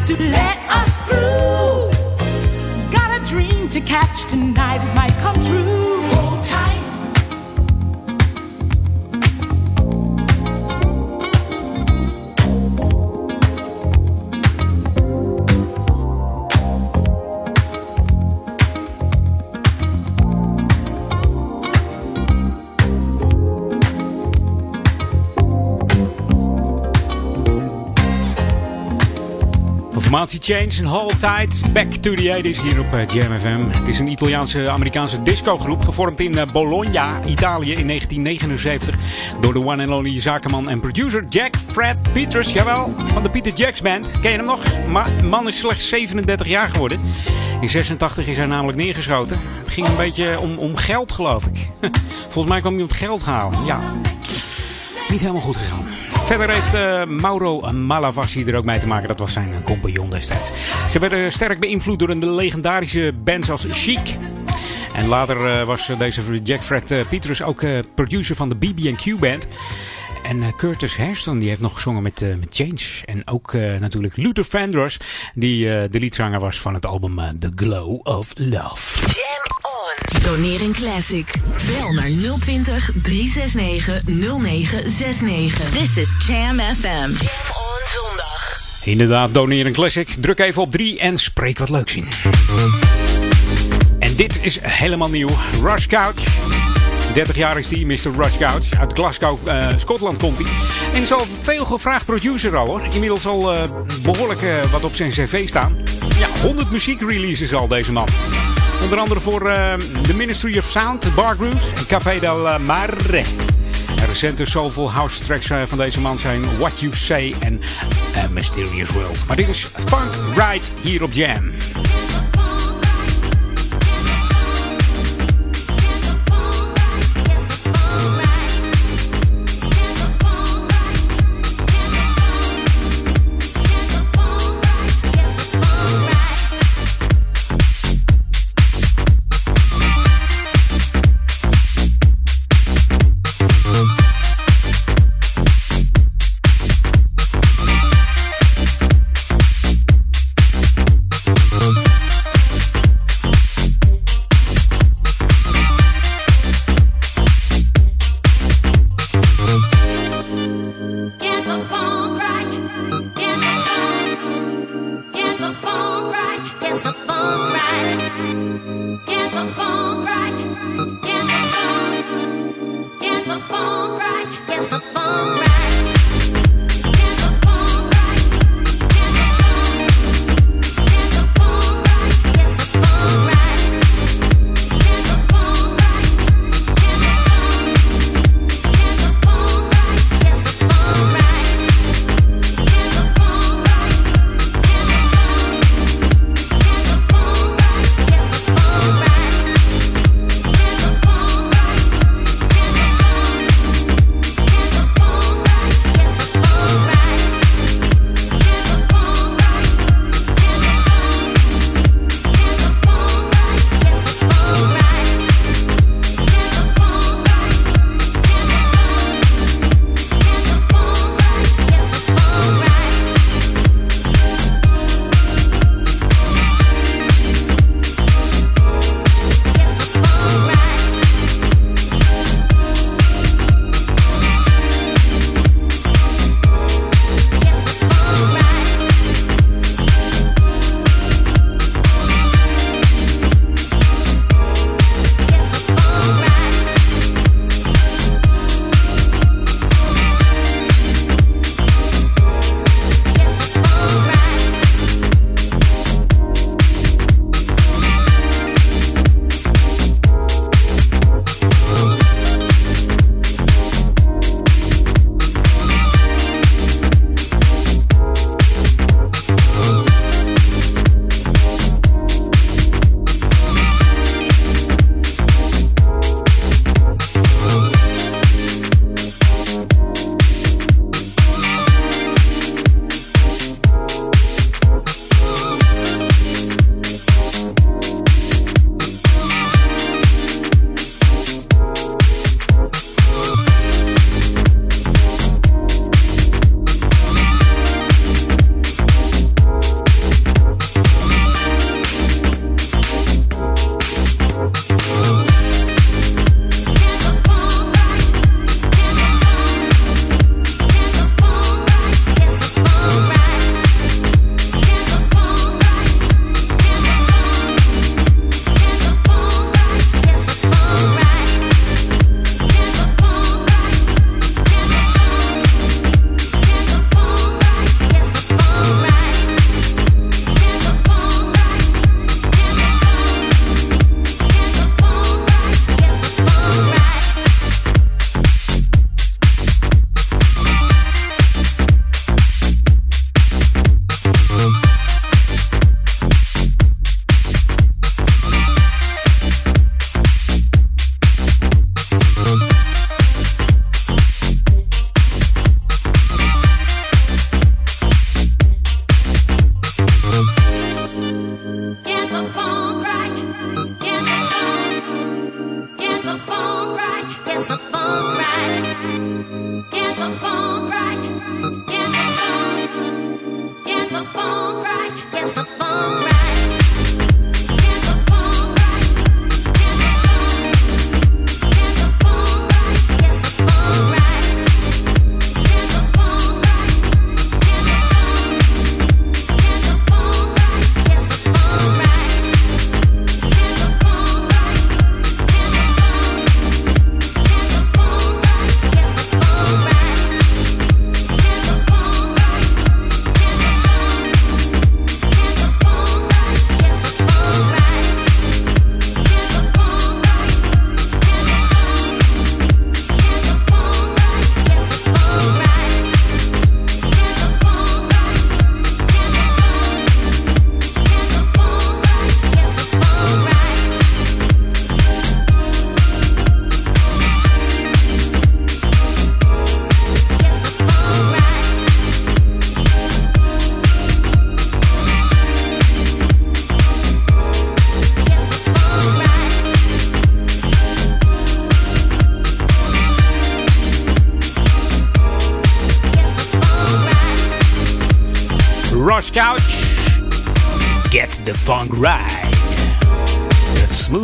To let us through. Got a dream to catch tonight, Change en Hold Tight. Back to the 80s hier op eh, Jam FM. Het is een Italiaanse-Amerikaanse discogroep. Gevormd in eh, Bologna, Italië in 1979. Door de one and only zakenman en producer Jack Fred Peters. Jawel, van de Peter Jacks Band. Ken je hem nog? Maar man is slechts 37 jaar geworden. In 86 is hij namelijk neergeschoten. Het ging een beetje om, om geld, geloof ik. [LAUGHS] Volgens mij kwam hij om het geld halen. Ja, niet helemaal goed gegaan. Verder heeft uh, Mauro Malavasi er ook mee te maken. Dat was zijn uh, compagnon destijds. Ze werden sterk beïnvloed door een legendarische bands als Chic. En later uh, was deze Jack Fred Petrus ook producer van de BB&Q band. En Curtis Hairston die heeft nog gezongen met, met Change. En ook natuurlijk Luther Vandross, die de liedzanger was van het album The Glow of Love. Doneer een classic. Bel naar 020 369 0969. This is Jam FM. Jam on zondag. Inderdaad, doneer een classic. Druk even op 3 en spreek wat leuks in. En dit is helemaal nieuw. Rush Couch. 30 jaar is die, Mr. Rush Couch. Uit Glasgow, uh, Schotland komt hij. En is al veel gevraagd producer al hoor. Inmiddels al uh, behoorlijk uh, wat op zijn cv staan. Ja, 100 muziekreleases al deze man. Onder andere voor uh, The Ministry of Sound, Bar Grooves en Café del Mare. En recente soulful house tracks uh, van deze man zijn What You Say en uh, Mysterious Worlds. Maar dit is Funk Ride hier op Jam.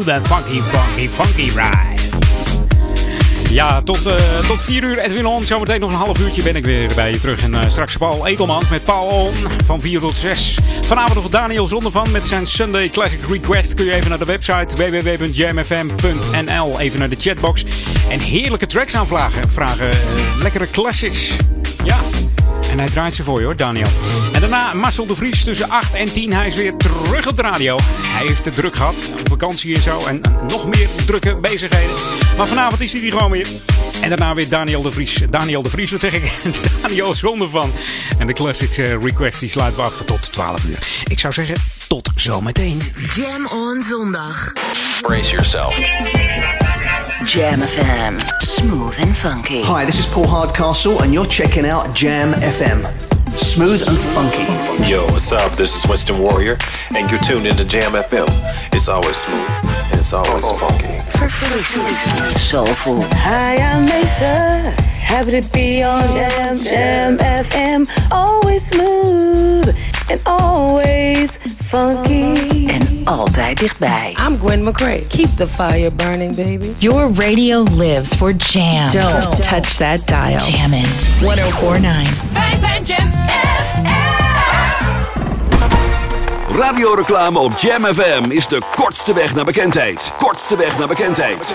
And funky, funky, funky ride. Ja, tot, uh, tot 4 uur Edwin On. Zometeen nog een half uurtje ben ik weer bij je terug. En uh, straks Paul Edelman met Paul van 4 tot 6. Vanavond nog Daniel Zondervan met zijn Sunday Classic Request. Kun je even naar de website www.jamfm.nl. Even naar de chatbox. En heerlijke tracks aanvragen. Vragen uh, lekkere classics. En hij draait ze voor je hoor, Daniel. En daarna Marcel de Vries tussen 8 en 10. Hij is weer terug op de radio. Hij heeft het druk gehad. Op vakantie en zo. En nog meer drukke bezigheden. Maar vanavond is hij hier gewoon weer. En daarna weer Daniel de Vries. Daniel de Vries, wat zeg ik? [LAUGHS] Daniel zonder van. En de Classics uh, Request die sluiten we af tot 12 uur. Ik zou zeggen, tot zometeen. Jam on zondag. Brace yourself. Jam FM. Smooth and funky. Hi, this is Paul Hardcastle, and you're checking out Jam FM. Smooth and funky. Yo, what's up? This is Winston Warrior, and you're tuned into Jam FM. It's always smooth, and it's always funky. Soulful. Hi, I'm Mesa. Happy to be on Jam, Jam FM. Always smooth and always funky. En altijd dichtbij. I'm Gwen McCrae. Keep the fire burning, baby. Your radio lives for jam. Don't, Don't. touch that dial. Jammin' 1049. Wij zijn Jam Radioreclame op Jam FM is de kortste weg naar bekendheid. Kortste weg naar bekendheid.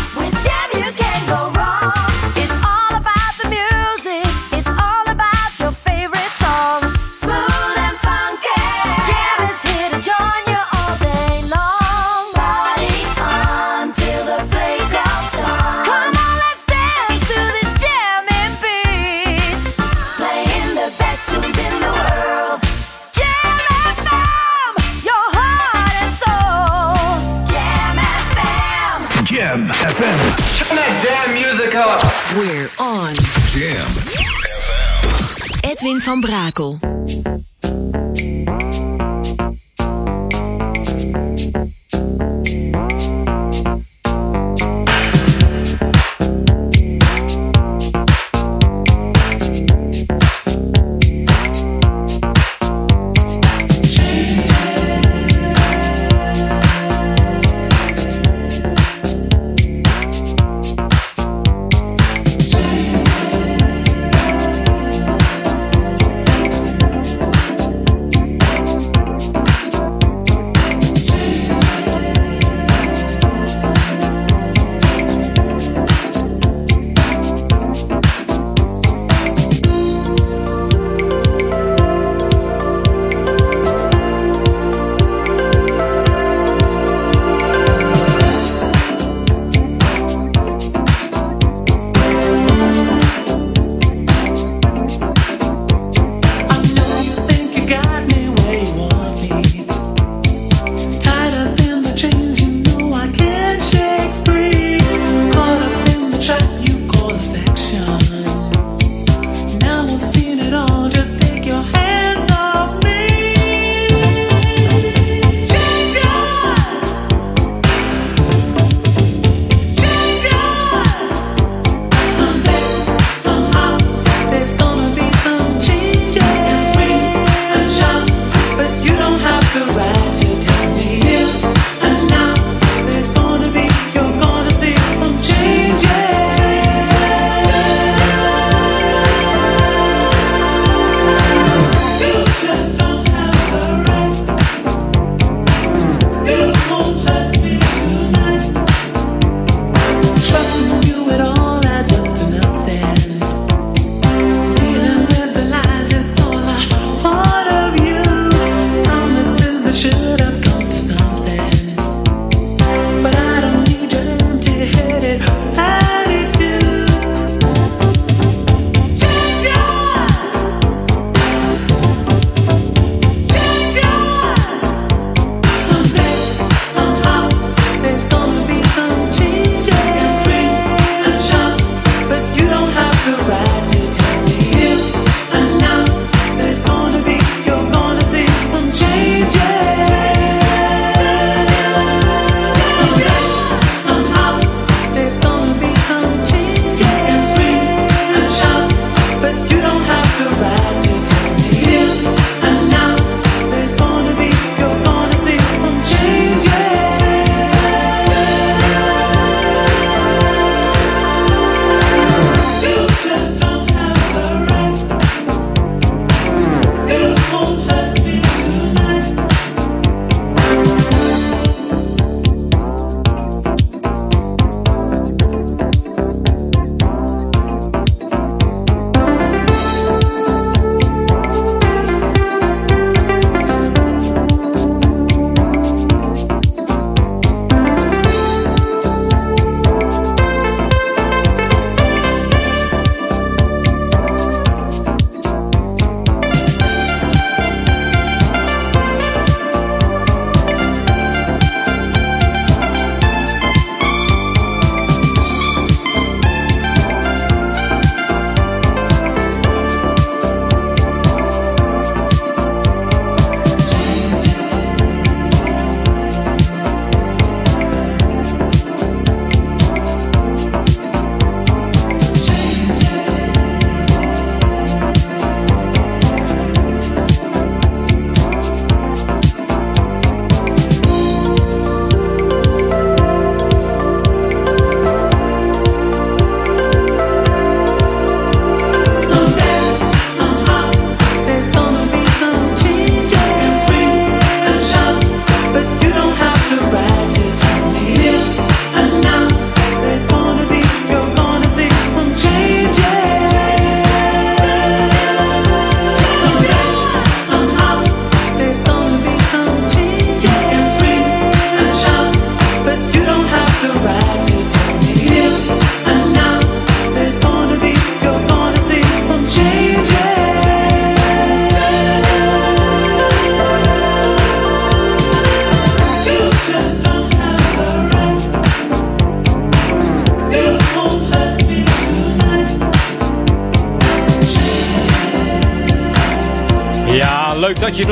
We're on. Jam. Edwin van Brakel.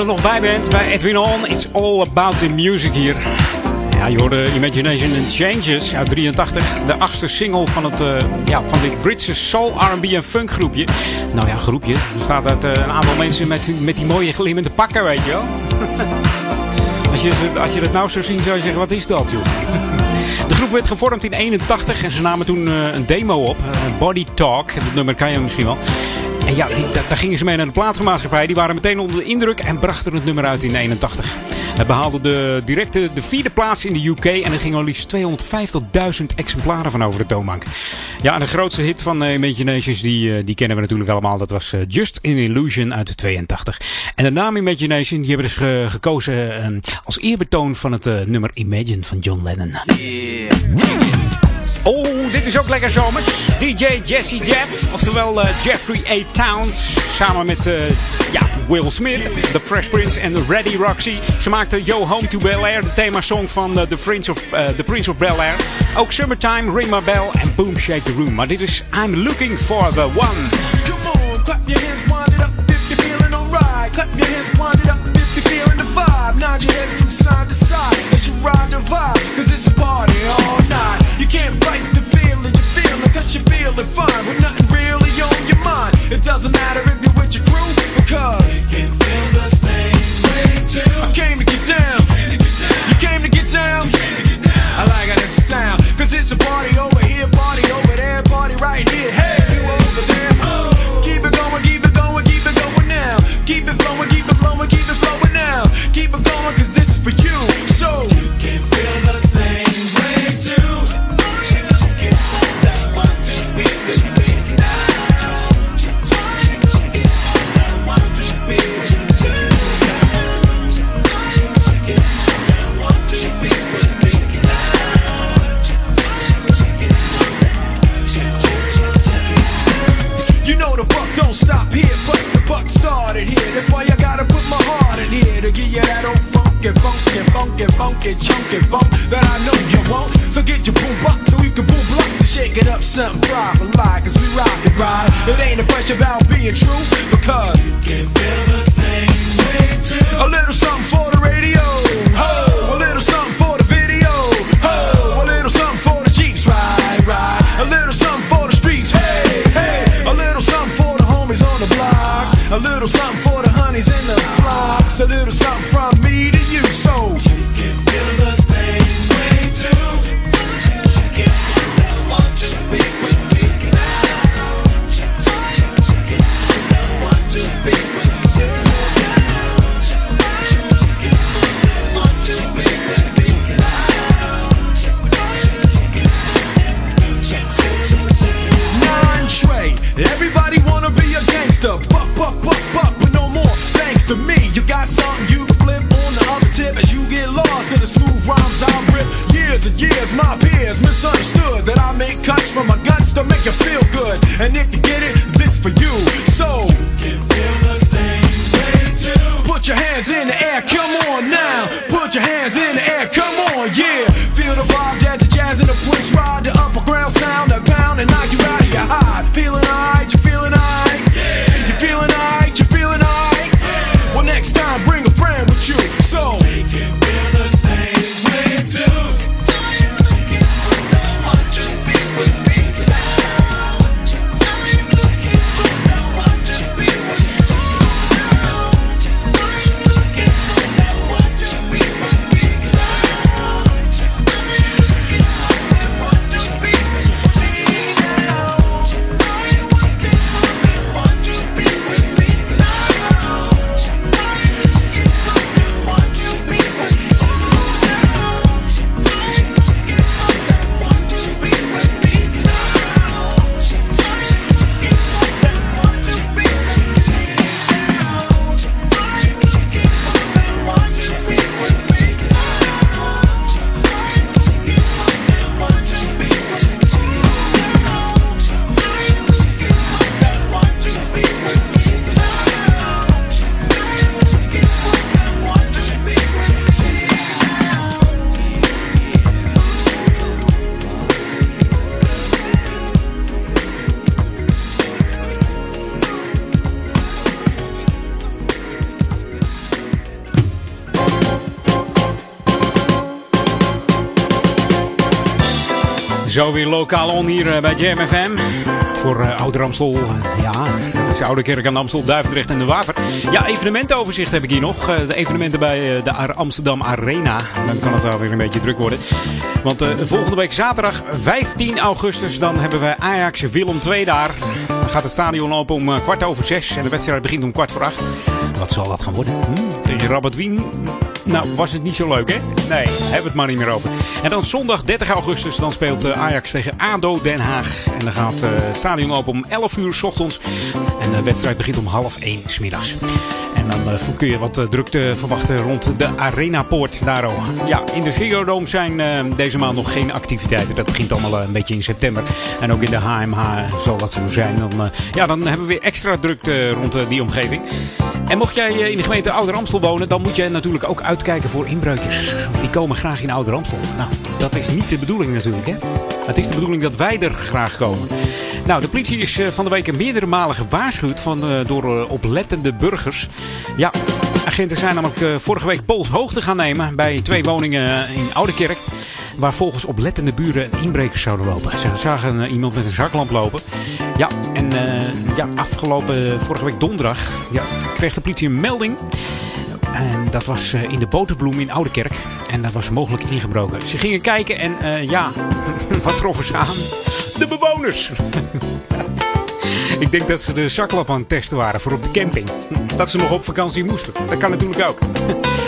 Nog bij bent bij Edwin On. It's all about the music hier. Ja, je hoorde Imagination and Changes uit 83. De achtste single van, het, uh, ja, van dit Britse soul, R&B en funk groepje. Nou ja, groepje. Er bestaat uit uh, een aantal mensen met, met die mooie glimmende pakken, weet je wel. [LAUGHS] als, je, als je dat nou zou zien, zou je zeggen, wat is dat, joh? [LAUGHS] De groep werd gevormd in 81 en ze namen toen uh, een demo op. Body Talk. Dat nummer kan je misschien wel. En ja, die, daar gingen ze mee naar de platenmaatschappij. Die waren meteen onder de indruk en brachten het nummer uit in 81. Het behaalde de, directe de vierde plaats in de UK en er gingen al liefst 250.000 exemplaren van over de toonbank. Ja, en de grootste hit van uh, Imaginations, die, uh, die kennen we natuurlijk allemaal. Dat was uh, Just an Illusion uit de 82. En de naam Imagination, die hebben dus ge gekozen als eerbetoon van het nummer Imagine van John Lennon. Yeah. Oh, dit is ook lekker zomers. DJ Jesse Jeff, oftewel uh, Jeffrey A. Towns. Samen met uh, ja, Will Smith, The Fresh Prince en Ready Roxy. Ze maakten Yo Home to Bel Air, de themasong van uh, The, Prince of, The Prince of Bel Air. Ook Summertime, Ring My Bell en Boom Shake the Room. Maar dit is I'm Looking for the One. Come on, clap your hands, wind it up if you're feeling alright. Clap your hands, wind it up if you're feeling the vibe. Nod your head from side to side as you ride the vibe. Cause it's a party all night. Can't fight the feeling you're feeling cause you're feeling fine with nothing really on your mind. It doesn't matter if you're with your crew because you can feel the same way too. I came to get down. You came to get down. I like how this sound cause it's a party over here, party over to give you that old funky, funky, funky, funky, chunky funk that I know you want. So get your boom box so we can boom blocks and shake it up something proper like, cause we rock it right. It ain't a question about being true, because you can feel the same way too. A little something for the radio, ho, Years my peers misunderstood that I make cuts from my guts to make you feel good. And if you get it, this for you. So you can feel the same way too. Put your hands in the air, come on now. Put your hands in the air, come Weer lokaal on hier eh, bij Jam FM. Voor uh, Ouder Amstel. Uh, ja, dat is Oude Kerk aan Amstel, Duivendrecht en de Waver. Ja, evenementenoverzicht heb ik hier nog. De evenementen bij de Amsterdam Arena. Dan kan het wel weer een beetje druk worden. Want volgende week zaterdag 15 augustus. Dan hebben we Ajax Willem 2 daar. Dan gaat het stadion open om kwart over zes. En de wedstrijd begint om kwart voor acht. Wat zal dat gaan worden? Hm? Tegen Rabat Wien? Nou, was het niet zo leuk, hè? Nee, hebben we het maar niet meer over. En dan zondag 30 augustus, dan speelt Ajax tegen ADO Den Haag. En dan gaat het stadion open om 11 uur s ochtends. En de wedstrijd begint om half 1 s middags. En dan uh, kun je wat drukte verwachten rond de Arenapoort daar ook. Ja, in de Ziggo Dome zijn deze maand nog geen activiteiten. Dat begint allemaal een beetje in september. En ook in de HMH zal dat zo zijn. Dan, ja, dan hebben we weer extra drukte rond die omgeving. En mocht jij in de gemeente Ouder Amstel wonen, dan moet je natuurlijk ook uitkijken voor inbreukers. Die komen graag in Ouder Amstel. Nou, dat is niet de bedoeling natuurlijk, hè? Het is de bedoeling dat wij er graag komen. Nou, de politie is van de week meerdere malen gewaarschuwd van, door oplettende burgers. Ja, agenten zijn namelijk vorige week polshoogte gaan nemen bij twee woningen in Oudekerk. Waar volgens oplettende buren inbrekers zouden lopen. Ze zagen iemand met een zaklamp lopen. Ja, en uh, ja, afgelopen vorige week donderdag ja, kreeg de politie een melding. En dat was in de Boterbloem in Oudekerk. En dat was mogelijk ingebroken. Ze gingen kijken en ja, [LAUGHS] wat troffen ze aan? De bewoners! [LAUGHS] [LAUGHS] Ik denk dat ze de zaklap aan het testen waren voor op de camping. Dat ze nog op vakantie moesten. Dat kan natuurlijk ook. [LAUGHS]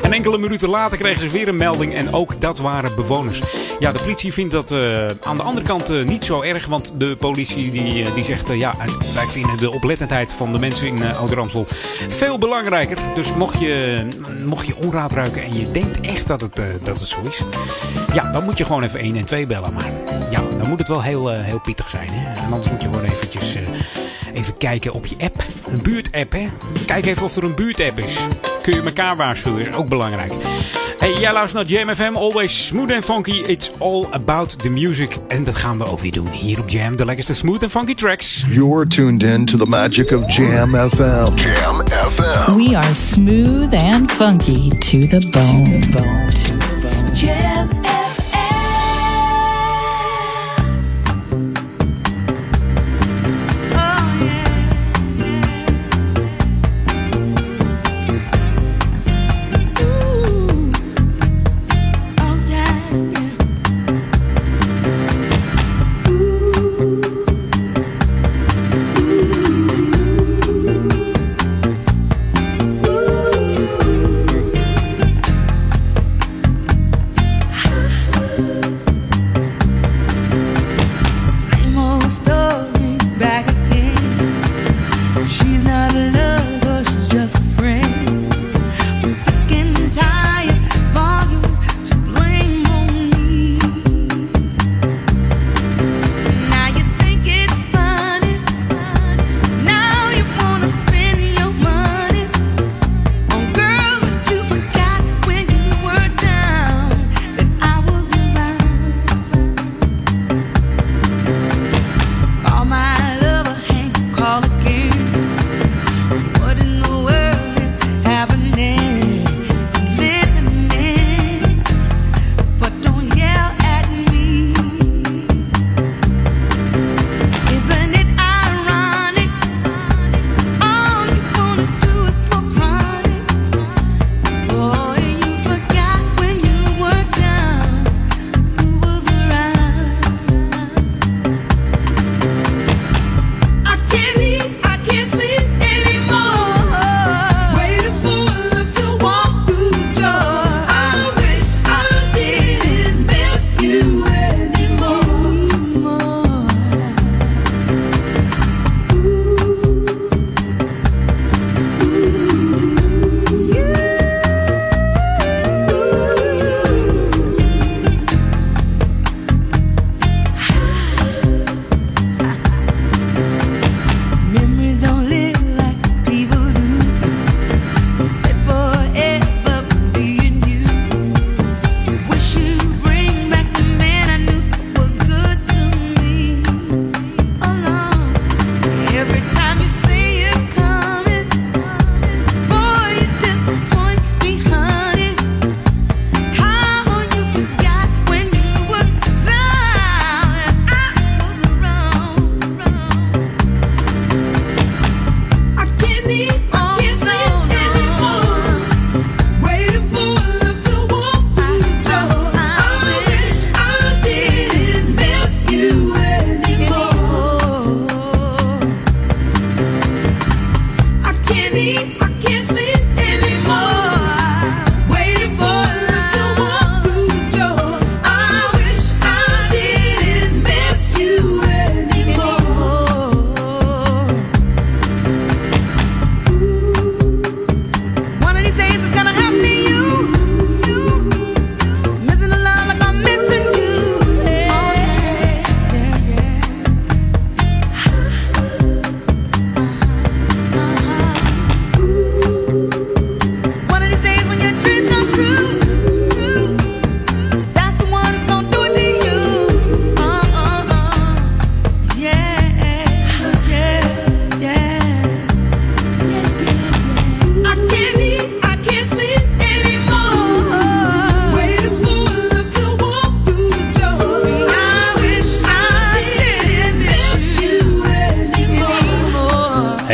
En enkele minuten later kregen ze weer een melding en ook dat waren bewoners. Ja, de politie vindt dat uh, aan de andere kant uh, niet zo erg. Want de politie die, uh, die zegt, ja, wij vinden de oplettendheid van de mensen in uh, Ouder-Amstel veel belangrijker. Dus mocht je, mocht je onraad ruiken en je denkt echt dat het, dat het zo is. Ja, dan moet je gewoon even 1 en 2 bellen. Maar ja, moet het wel heel, heel pittig zijn. Hè? En anders moet je gewoon eventjes even kijken op je app. Een buurtapp, hè. Kijk even of er een buurtapp is. Kun je elkaar waarschuwen, is ook belangrijk. Hey, jij luistert naar Jam FM. Always smooth and funky. It's all about the music. En dat gaan we ook weer doen hier op Jam. De lekkerste smooth and funky tracks. You're tuned in to the magic of Jam FM. Jam FM. We are smooth and funky to the bone. To the bone. To the bone. Jam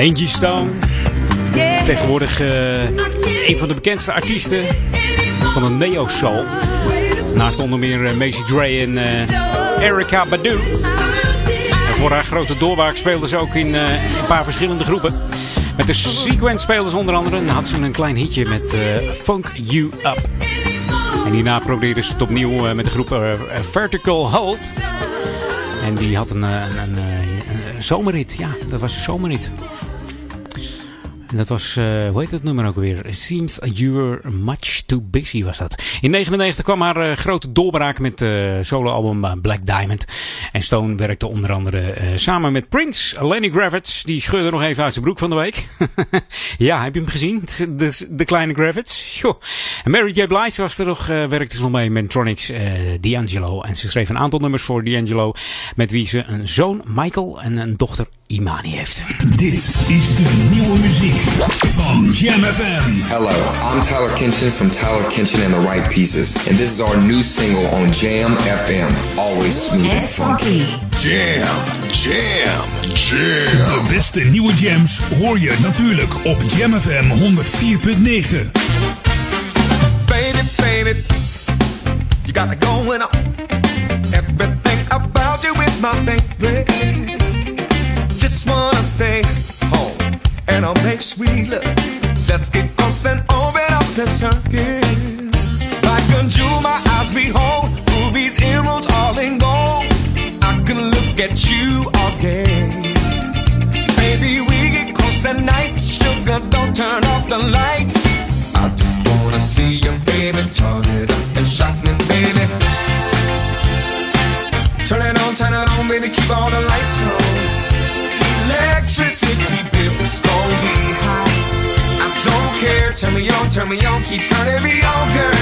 Angie Stone. Tegenwoordig eh, een van de bekendste artiesten van de neo-soul. Naast onder meer eh, Macy Gray en eh, Erica Badu. Voor haar grote doorwaak speelde ze ook in een paar verschillende groepen. Met de Sequence speelde ze onder andere. En had ze een klein hitje met Funk You Up. En hierna probeerde ze het opnieuw met de groep Vertical Hold. En die had een, een, een zomerrit. Ja, dat was een zomerrit. Dat was, eh, hoe heet het nummer ook weer? Seems You Were Much Too Busy was dat. In 99 kwam haar eh, grote doorbraak met het soloalbum Black Diamond. En Stone werkte onder andere samen met Prince. Lenny Kravitz, die scheurde nog even uit zijn broek van de week. [LAUGHS] ja, heb je hem gezien? De, de kleine Kravitz. Joh. En Mary J. Blige was er nog, eh, werkte ze nog mee met Tronics eh, D'Angelo. En ze schreef een aantal nummers voor D'Angelo. Met wie ze een zoon Michael en een dochter Imani heeft. Dit is de nieuwe muziek van Jam FM. Hello, I'm Tyler Kinchin from Tyler Kinchin and the Right Pieces, and this is our new single on Jam FM. Always smooth and funky. Jam, jam, jam. De beste nieuwe jams hoor je natuurlijk op Jam FM 104.9. you got it going on. Everything about you is my favorite. Just wanna stay home and I'll make sweet love. Let's get close and open up the circuit. Like a jewel, my eyes behold, rubies, emeralds, all in gold. I can look at you all day. Baby, we get close at night. Sugar, don't turn off the lights. I just wanna see you, baby. Turn Turn me on. Keep turning me on, girl.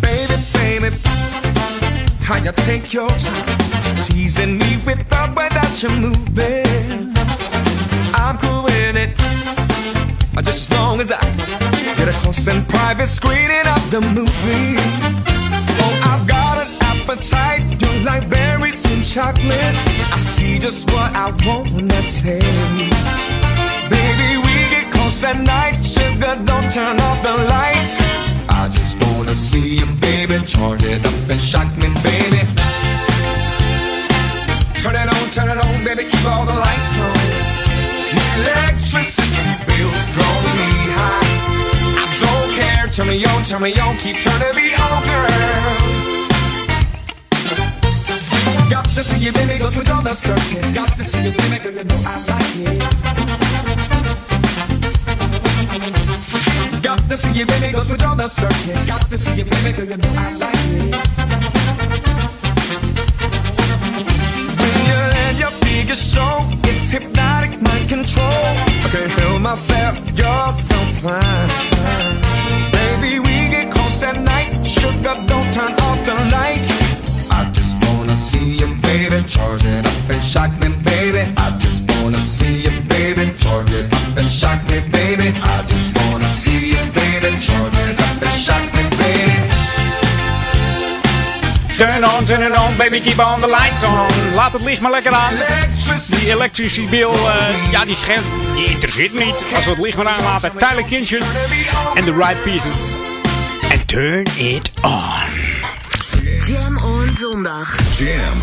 Baby, baby. How you take your time. Teasing me with the way that you're moving. I'm cool with it. Just as long as I get a close and private screening of the movie. Oh, I've got an appetite. You like berries and chocolates. I see just what I wanna taste. Baby, close at night. Sugar, don't turn off the lights. I just wanna see you, baby. Charge it up and shock me, baby. Turn it on, turn it on, baby. Keep all the lights on. Electricity bills gonna be high. I don't care. Turn me on, turn me on. Keep turning me on, girl. Got to see you, baby. Go switch on the circuit. Got to see you, baby. Girl, you know I like it. Got to see you, baby. Go switch on the circuit. Got to see you, baby. Girl, you know I like it. When you land your biggest show, it's hypnotic mind control. I can't help myself, you're so fine. Baby, we get close at night. Sugar, don't turn off the lights. I just wanna see you, baby. Charge it up and shock me, baby. I shock me, baby. I just wanna see you, baby. Charge it up and shock me, baby. Turn it on, turn it on, baby, keep on the lights on. Laat het licht maar lekker aan. Die electricity bill, eh, ja, die scherm, die interesseert me niet. Als we het licht maar aanlaten. Tyler Kinchin en The Right Pieces. En turn it on. Jam on zondag. Jam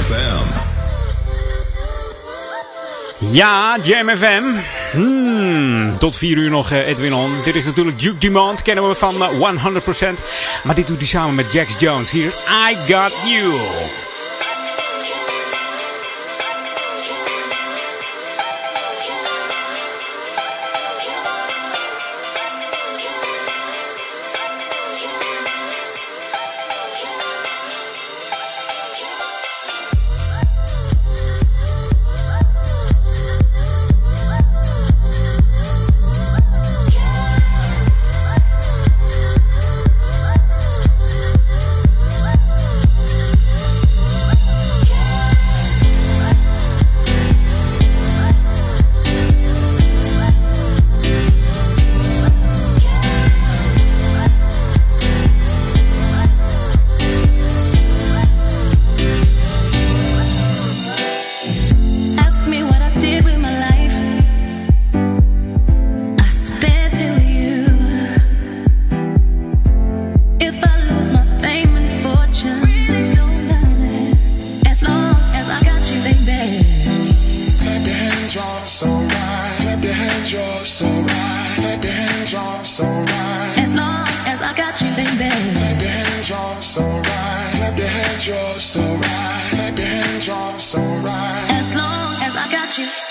FM. Ja, Jam FM. Hmm, tot 4 uur nog eh, Edwin On. Dit is natuurlijk Duke Dumont, kennen we van eh, 100%. Maar dit doet hij samen met Jax Jones. Hier, I Got You. Hands, you're so right. As long as I got you, baby. Clap your hands, so right. Clap your hands, so right. Clap your hands, so right. As long as I got you.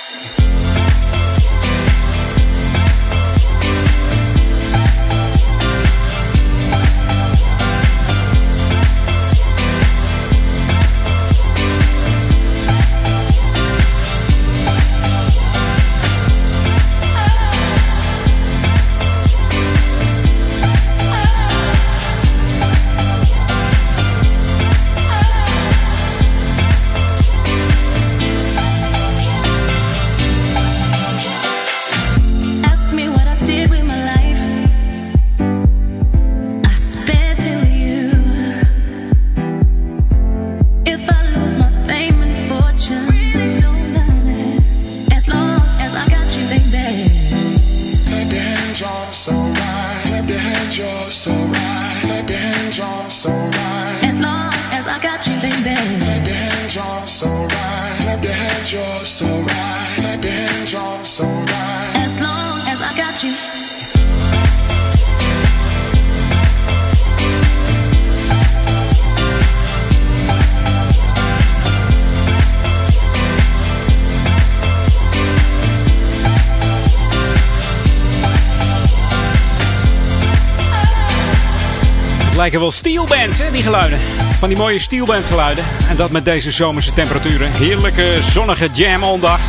Lijken wel steelbands, hè, die geluiden. Van die mooie steelband geluiden. En dat met deze zomerse temperaturen. Heerlijke zonnige jam on dag.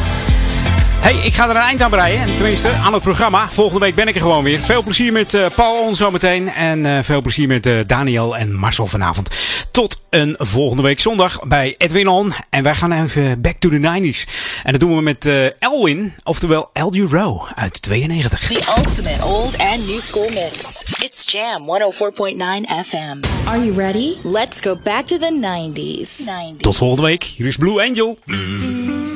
Hey, ik ga er een eind aan breien. Tenminste, aan het programma. Volgende week ben ik er gewoon weer. Veel plezier met eh, Paul zometeen. En eh, veel plezier met eh, Daniel en Marcel vanavond. Een volgende week zondag bij Edwin On. En wij gaan even back to the 90s. En dat doen we met eh, Elwin, oftewel El Row uit 92. The ultimate old and new school mix. It's Jam 104.9 FM. Are you ready? Let's go back to the 90s. 90s. Tot volgende week. Hier is Blue Angel. Had